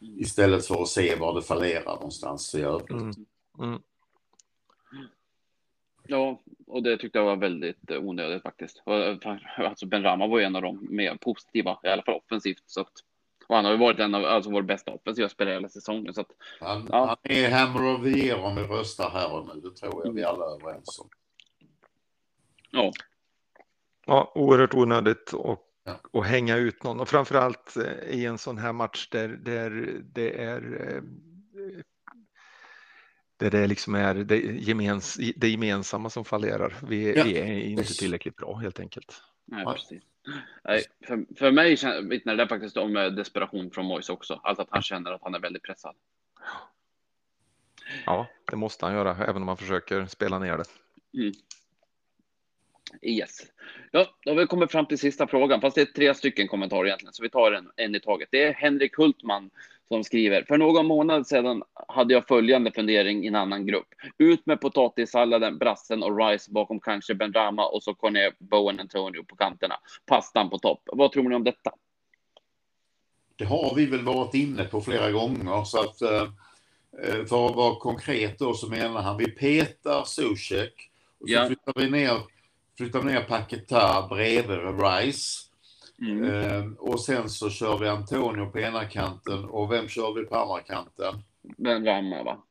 Istället för att se var det fallerar någonstans i övrigt. Mm. Mm. Ja, och det tyckte jag var väldigt eh, onödigt faktiskt. Alltså Ben Rama var ju en av de mer positiva, i alla fall offensivt. Så att, och han har ju varit en av alltså, våra bästa offensiva spelare hela säsongen. Så att, han, ja. han är Hammer of the Year om vi röstar här och nu. Det tror jag vi alla är överens om. Ja. Ja, oerhört onödigt och, ja. och hänga ut någon och framförallt eh, i en sån här match där, där det är eh, där det liksom är det, gemens, det gemensamma som fallerar. Vi, ja. vi, är inte tillräckligt bra helt enkelt. Nej, precis. Nej, för, för mig vittnar det faktiskt om eh, desperation från Moise också. Alltså att han känner att han är väldigt pressad. Ja, det måste han göra, även om han försöker spela ner det. Mm. Yes. Ja, då har vi kommit fram till sista frågan, fast det är tre stycken kommentarer egentligen, så vi tar en, en i taget. Det är Henrik Hultman som skriver. För någon månad sedan hade jag följande fundering i en annan grupp. Ut med potatissalladen, brassen och rice bakom kanske Ben Rama och så Corné, Bowen Antonio på kanterna. Pastan på topp. Vad tror ni om detta? Det har vi väl varit inne på flera gånger så att eh, för att vara konkret då så menar han vi petar Zuzek och så ja. flyttar vi ner flyttar ner Paketa bredvid Rice. Mm. Eh, och sen så kör vi Antonio på ena kanten och vem kör vi på andra kanten? Ben Ramma va?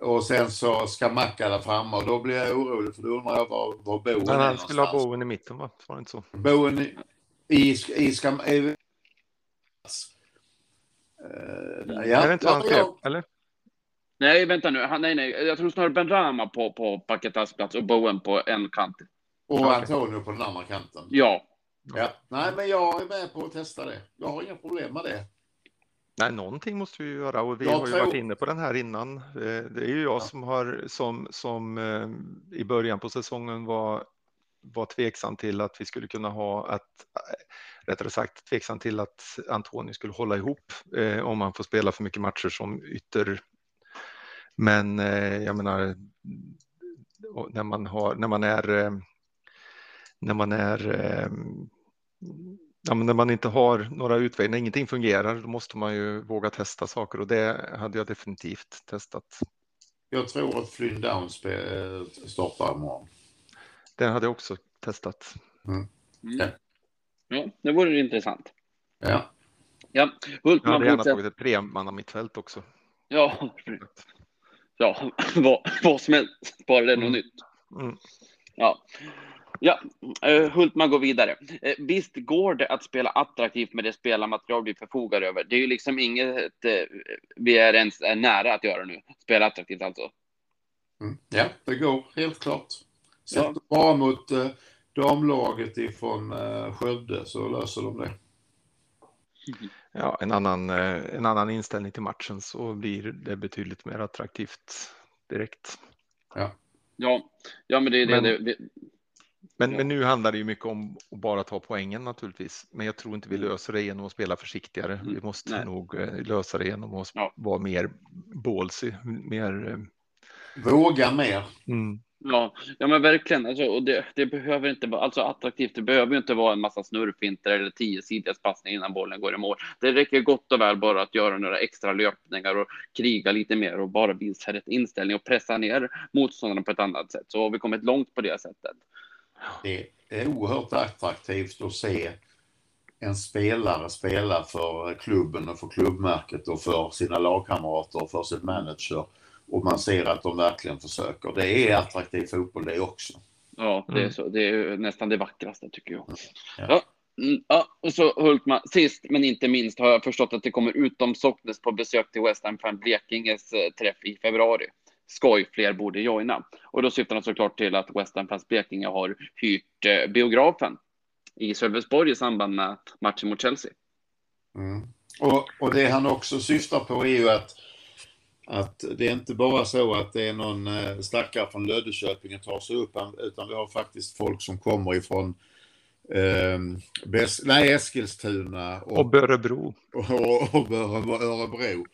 Och sen så ska Macka där framme och då blir jag orolig för då undrar jag var, var Boen Men han skulle ha Boen i mitten va? Var det inte så? Boen i, i, i ska, i, uh, ja, är det inte han skrev, eller? Nej, vänta nu. Han, nej, nej. Jag tror snarare Ben Rama på, på Paketas plats och Bowen på en kant. Och Antonio på den andra kanten. Ja. Ja. Nej, men jag är med på att testa det. Jag har inga problem med det. Nej, någonting måste vi göra och vi jag har ju tror... varit inne på den här innan. Eh, det är ju jag ja. som har som, som eh, i början på säsongen var, var tveksam till att vi skulle kunna ha att rättare sagt tveksam till att Antoni skulle hålla ihop eh, om han får spela för mycket matcher som ytter. Men eh, jag menar när man har när man är eh, när man är ja, men när man inte har några utvägar, när ingenting fungerar, då måste man ju våga testa saker och det hade jag definitivt testat. Jag tror att Flynn Down startar imorgon. Den hade jag också testat. Mm. Mm. Ja, det vore intressant. Ja. Ja, Hultman jag hade gärna tagit ett tremanna mittfält också. Ja, ja vad, vad som helst, bara det är något mm. nytt. Mm. Ja. Ja, uh, Hultman går vidare. Uh, visst går det att spela attraktivt med det spelarmaterial vi förfogar över. Det är ju liksom inget uh, vi är ens är nära att göra nu. Spela attraktivt alltså. Mm. Ja, det går helt klart. Sätter ja. bara mot damlaget ifrån Skövde så löser de det. Ja, en annan, en annan inställning till matchen så blir det betydligt mer attraktivt direkt. Ja, ja, ja men det är det, det, det men, men, nu handlar det ju mycket om att bara ta poängen naturligtvis. Men jag tror inte vi mm. löser det genom att spela försiktigare. Mm. Vi måste Nej. nog eh, lösa det genom att ja. vara mer ballsy, mer. Eh, Våga mer. Mm. Ja, ja men verkligen. Alltså, och det, det, behöver inte vara alltså attraktivt. Det behöver inte vara en massa snurrfinter eller tiosidiga passningar innan bollen går i mål. Det räcker gott och väl bara att göra några extra löpningar och kriga lite mer och bara visa rätt inställning och pressa ner motståndaren på ett annat sätt. Så har vi kommit långt på det sättet. Det är oerhört attraktivt att se en spelare spela för klubben och för klubbmärket och för sina lagkamrater och för sin manager. Och man ser att de verkligen försöker. Det är attraktiv fotboll det också. Ja, det är, mm. så. Det är nästan det vackraste tycker jag. Ja. ja. Mm, ja, och så Hultman, sist men inte minst har jag förstått att det kommer utom Socknes på besök till West Ham Blekinges eh, träff i februari skoj, fler borde joina. Och då syftar han såklart till att West Ham Fans Blekinge har hyrt eh, biografen i Sölvesborg i samband med matchen mot Chelsea. Mm. Och, och det han också syftar på är ju att, att det är inte bara så att det är någon eh, stackare från Löddeköping och tar sig upp, utan vi har faktiskt folk som kommer ifrån eh, Bes nej, Eskilstuna och, och Börebro. Och, och, och Örebro.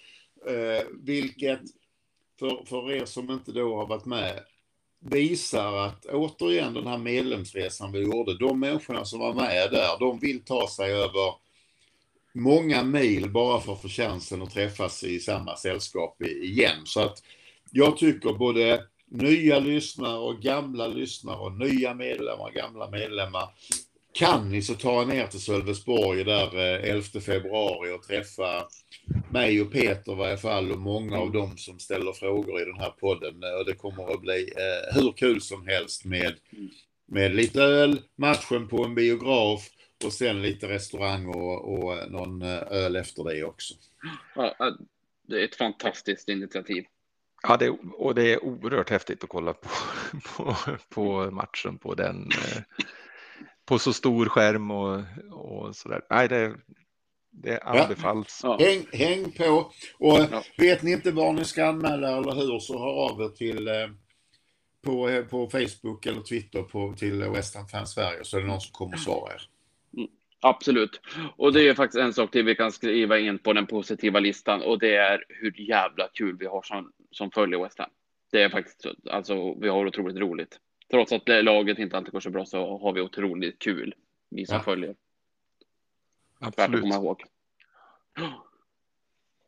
Eh, vilket för, för er som inte då har varit med, visar att återigen den här medlemsresan vi gjorde, de människorna som var med där, de vill ta sig över många mil bara för att få chansen att träffas i samma sällskap igen. Så att jag tycker både nya lyssnare och gamla lyssnare och nya medlemmar och gamla medlemmar kan ni så ta ner till Sölvesborg där eh, 11 februari och träffa mig och Peter i varje fall och många av dem som ställer frågor i den här podden. Eh, och det kommer att bli eh, hur kul som helst med, med lite öl, matchen på en biograf och sen lite restaurang och, och någon öl efter det också. Ja, det är ett fantastiskt initiativ. Ja, det, och det är oerhört häftigt att kolla på, på, på matchen på den på så stor skärm och, och så där. Nej, det, det anbefalls. Ja. Häng, häng på och ja. vet ni inte var ni ska anmäla eller hur så hör av er till eh, på, eh, på Facebook eller Twitter på, till West Ham Fans Sverige så är det någon som kommer att svara er. Mm, absolut. Och det är faktiskt en sak till vi kan skriva in på den positiva listan och det är hur jävla kul vi har som, som följer West Ham. Det är faktiskt, alltså vi har otroligt roligt. Trots att laget inte alltid går så bra så har vi otroligt kul, vi som ja. följer. Absolut. Värt att komma ihåg.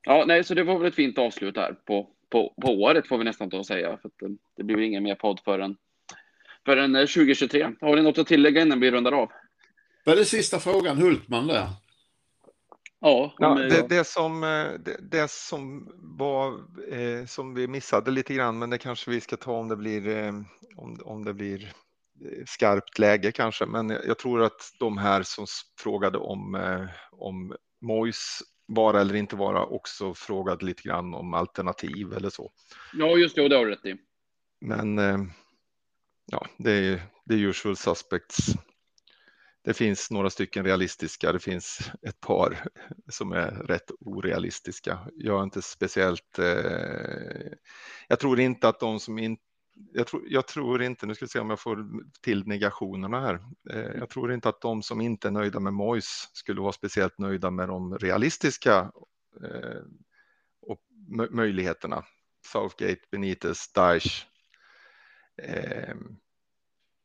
Ja, nej, så det var väl ett fint avslut här på, på, på året får vi nästan ta och säga. För det, det blir ingen mer podd förrän, förrän 2023. Har ni något att tillägga innan vi rundar av? Vad är det sista frågan, Hultman där? Ja, ja det, det, som, eh, det, det som var eh, som vi missade lite grann, men det kanske vi ska ta om det blir eh, om, om det blir eh, skarpt läge kanske. Men jag tror att de här som frågade om, eh, om Mois vara eller inte vara också frågade lite grann om alternativ eller så. Ja, just det, det har du rätt i. Men eh, ja, det är, det är usual suspects det finns några stycken realistiska, det finns ett par som är rätt orealistiska. Jag är inte speciellt, eh, jag tror inte att de som inte jag tror, jag tror, inte, nu ska vi se om jag får till negationerna här. Eh, jag tror inte att de som inte är nöjda med Mois skulle vara speciellt nöjda med de realistiska eh, och möjligheterna. Southgate, Benitez, Daesh. Eh,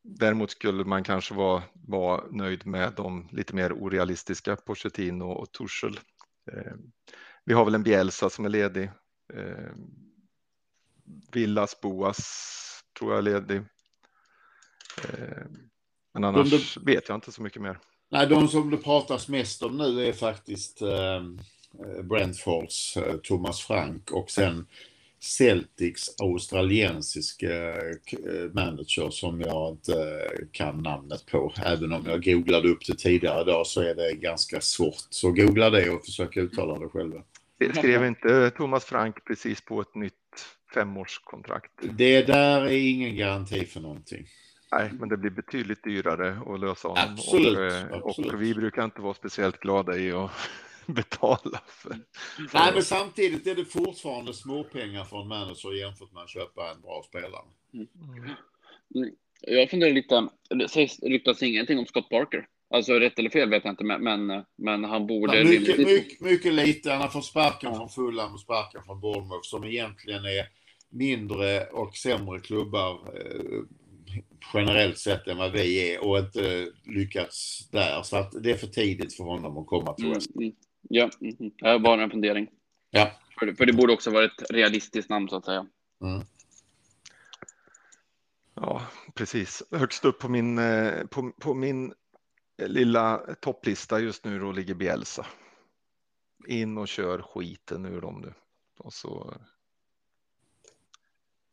Däremot skulle man kanske vara, vara nöjd med de lite mer orealistiska Pochettino och Tuchel. Eh, vi har väl en Bielsa som är ledig. Eh, Eh, Villas Boas tror jag är ledig. Eh, men annars de, vet jag inte så mycket mer. Nej, de som det pratas mest om nu är faktiskt eh, Brentfords eh, Thomas Frank och sen Celtics australiensiska eh, manager som jag inte kan namnet på. Även om jag googlade upp det tidigare idag så är det ganska svårt. Så googla det och försök uttala det själva. Det skrev inte Thomas Frank precis på ett nytt femårskontrakt? Det där är ingen garanti för någonting. Nej, men det blir betydligt dyrare att lösa honom. Absolut, och, eh, absolut. och vi brukar inte vara speciellt glada i att betala för. Nej, men samtidigt är det fortfarande småpengar för en manager jämfört med att köpa en bra spelare. Mm. mm. Jag funderar lite, det sägs, ryktas ingenting om Scott Parker. Alltså rätt eller fel vet jag inte, men, men, men han borde... Ja, mycket, mycket, mycket lite. Han har fått sparken ja. från Fulham och sparken från Bournemouth som egentligen är mindre och sämre klubbar eh, generellt sett än vad vi är och inte lyckats där. Så att det är för tidigt för honom att komma till West. Mm, mm. Ja, mm, det var en fundering. Ja. För, för det borde också vara ett realistiskt namn så att säga. Mm. Ja, precis. Högst upp på min, eh, på, på min lilla topplista just nu då ligger Bielsa. In och kör skiten ur dem nu. Och så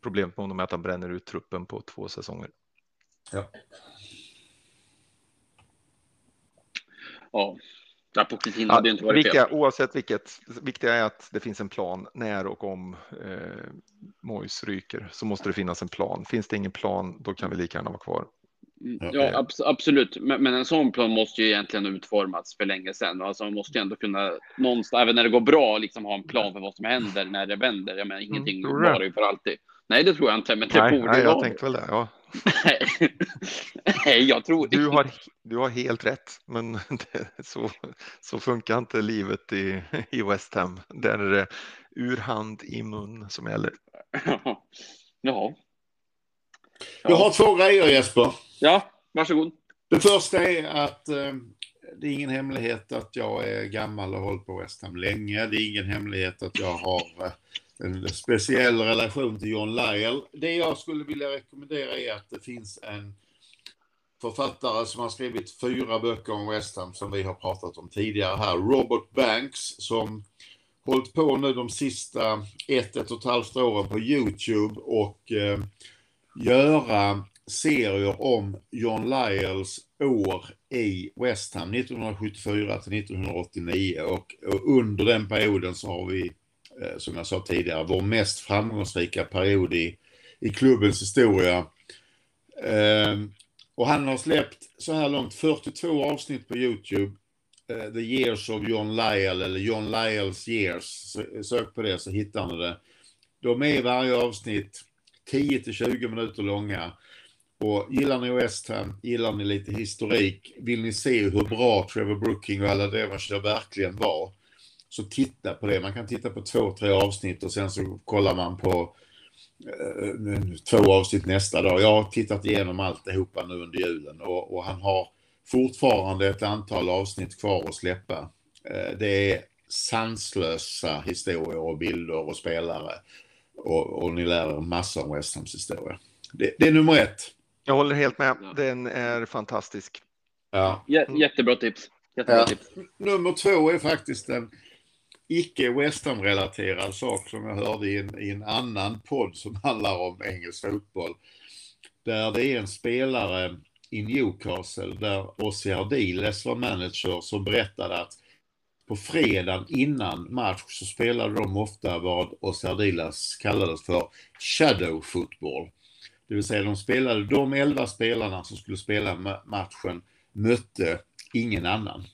Problemet med honom är att han bränner ut truppen på två säsonger. Ja. Ja, Pochettino hade ja, inte varit vilka, fel. Oavsett vilket, viktiga är att det finns en plan när och om eh, Mois ryker så måste det finnas en plan. Finns det ingen plan, då kan vi lika gärna vara kvar. Mm, ja, abs absolut. Men, men, en sån plan måste ju egentligen utformats för länge sedan. Alltså man måste ju ändå kunna någonstans, även när det går bra, liksom ha en plan för vad som händer när det vänder. Jag menar, ingenting mm, varar ju för alltid. Nej, det tror jag inte, men det nej, borde nej, jag tänkte väl det. Ja. nej, jag tror du har, du har helt rätt, men det, så, så funkar inte livet i, i West Ham. Där är det ur hand i mun som gäller. ja. Jag har två grejer Jesper. Ja, varsågod. Det första är att eh, det är ingen hemlighet att jag är gammal och hållit på West Ham länge. Det är ingen hemlighet att jag har eh, en speciell relation till John Lyell. Det jag skulle vilja rekommendera är att det finns en författare som har skrivit fyra böcker om West Ham som vi har pratat om tidigare här. Robert Banks som hållit på nu de sista ett, ett och ett halvt åren på Youtube och eh, göra serier om John Lyells år i West Ham 1974 till 1989 och, och under den perioden så har vi Eh, som jag sa tidigare, vår mest framgångsrika period i, i klubbens historia. Ehm, och han har släppt så här långt 42 avsnitt på Youtube. Eh, The Years of John Lyell eller John Lyells Years. Sök på det så hittar ni det. De är i varje avsnitt 10 till 20 minuter långa. Och gillar ni West Ham, gillar ni lite historik, vill ni se hur bra Trevor Brooking och alla Devonshire verkligen var, så titta på det. Man kan titta på två, tre avsnitt och sen så kollar man på eh, två avsnitt nästa dag. Jag har tittat igenom alltihopa nu under julen och, och han har fortfarande ett antal avsnitt kvar att släppa. Eh, det är sanslösa historier och bilder och spelare och, och ni lär er massor om West Hams historia. Det, det, är nummer ett. Jag håller helt med. Den är fantastisk. Ja. Jättebra tips. Jättebra ja. tips. Nummer två är faktiskt en icke-Western-relaterad sak som jag hörde i en, i en annan podd som handlar om engelsk fotboll. Där det är en spelare i Newcastle där Ossi Ardiles var manager som berättade att på fredagen innan match så spelade de ofta vad Ossi Ardiles kallades för shadow football. Det vill säga de spelade de elva spelarna som skulle spela matchen mötte ingen annan.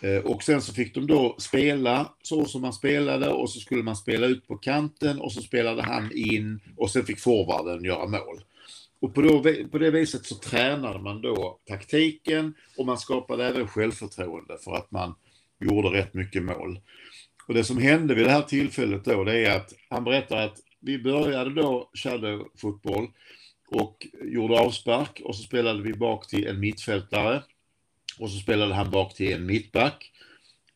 Eh, och sen så fick de då spela så som man spelade och så skulle man spela ut på kanten och så spelade han in och sen fick forwarden göra mål. Och på, då, på det viset så tränade man då taktiken och man skapade även självförtroende för att man gjorde rätt mycket mål. Och det som hände vid det här tillfället då det är att han berättar att vi började då shadow-fotboll och gjorde avspark och så spelade vi bak till en mittfältare och så spelade han bak till en mittback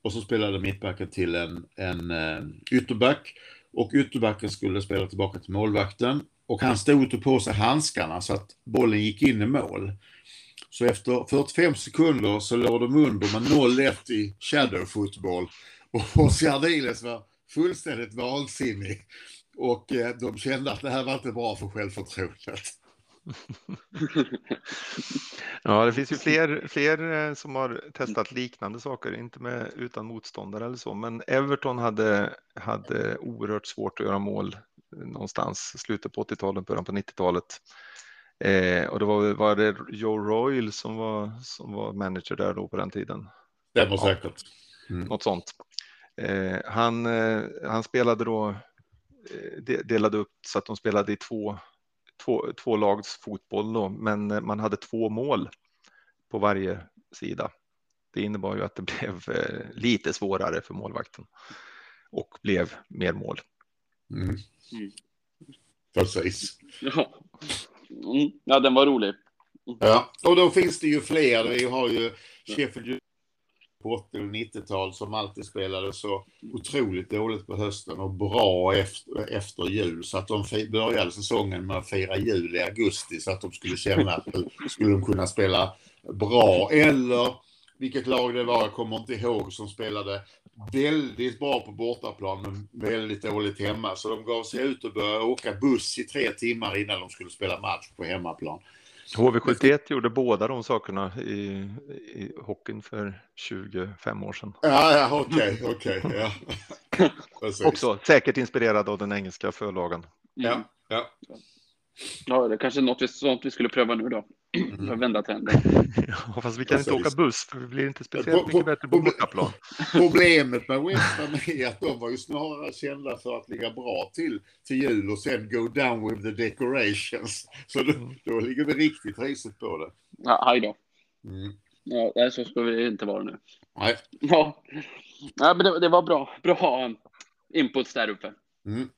och så spelade mittbacken till en, en uh, ytterback och ytterbacken skulle spela tillbaka till målvakten och han stod och tog på sig handskarna så att bollen gick in i mål. Så efter 45 sekunder så låg de under med 0-1 i shadow football. och Ciardiles var fullständigt vansinnig. Och eh, de kände att det här var inte bra för självförtroendet. ja, det finns ju fler, fler eh, som har testat liknande saker, inte med, utan motståndare eller så, men Everton hade, hade oerhört svårt att göra mål någonstans slutet på 80-talet, början på 90-talet. Eh, och det var, var det Joe Royal som var, som var manager där då på den tiden. Det var säkert. Mm. Något sånt. Eh, han, eh, han spelade då, eh, delade upp så att de spelade i två, två, två lags fotboll då, men eh, man hade två mål på varje sida. Det innebar ju att det blev eh, lite svårare för målvakten och blev mer mål. Mm. Mm. Precis. Ja. Mm. ja, den var rolig. Ja, och då finns det ju fler. Vi har ju Sheffield på 80 och 90-tal som alltid spelade så otroligt dåligt på hösten och bra efter, efter jul så att de började säsongen med att fira jul i augusti så att de skulle känna att skulle de kunna spela bra eller vilket lag det var, jag kommer inte ihåg, som spelade väldigt bra på bortaplan men väldigt dåligt hemma. Så de gav sig ut och började åka buss i tre timmar innan de skulle spela match på hemmaplan. HV71 gjorde båda de sakerna i, i hockeyn för 25 år sedan. Ja, ja okej, okay, okej. Okay, ja. Också säkert inspirerad av den engelska förlagen. Ja, ja. Ja, det är kanske är något vi, sånt vi skulle pröva nu då. Mm. För att vända trenden. ja, fast vi kan Precis. inte åka buss för vi blir inte speciellt mycket bättre på bortaplan. Problemet med West Ham är att de var ju snarare kända för att ligga bra till till jul och sen go down with the decorations. Så då, mm. då ligger vi riktigt risigt på det. Ja, hej då. Mm. Ja, så ska vi inte vara nu. Nej. Ja, ja men det, det var bra. Bra inputs där uppe. Mm.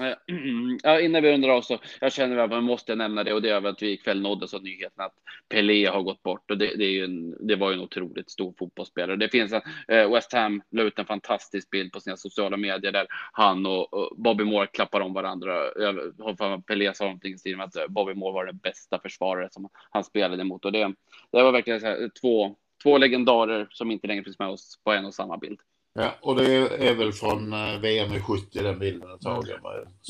Eh, ja, innan vi rundar av så jag känner att man måste nämna det och det är att vi ikväll nåddes av nyheten att Pelé har gått bort och det, det, är ju en, det var ju en otroligt stor fotbollsspelare. Det finns en, eh, West Ham la ut en fantastisk bild på sina sociala medier där han och, och Bobby Moore klappar om varandra. Jag har för Pelé sa någonting i stil med att eh, Bobby Moore var den bästa försvarare som han spelade mot. och det, det var verkligen så här, två, två legendarer som inte längre finns med oss på en och samma bild. Ja, och det är väl från eh, VM i 70 den bilden är tagen.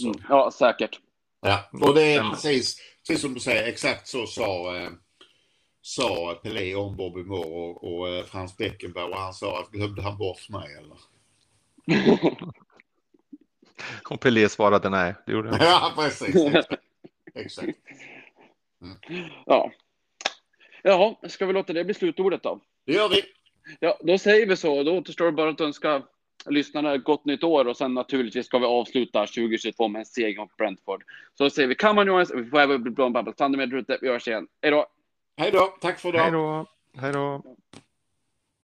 Mm. Ja, säkert. Ja, och det är precis, precis som du säger, exakt så sa, eh, sa Pelé om Bobby Moore och, och eh, Frans Beckenbauer. Han sa att glömde han bort mig eller? och Pelé svarade nej, det gjorde han. ja, precis. Exakt. exakt. Mm. Ja. Jaha, ska vi låta det bli slutordet då? Det gör vi. Ja, då säger vi så. Då återstår det bara att önska lyssnarna ett gott nytt år och sen naturligtvis ska vi avsluta 2022 med en seger mot Brentford. Så säger vi come on Jonas, vi får även bli blå en babbel. Ta med ute, vi hörs igen. Hej då! Hej då, tack för idag! Hej då! Hej då!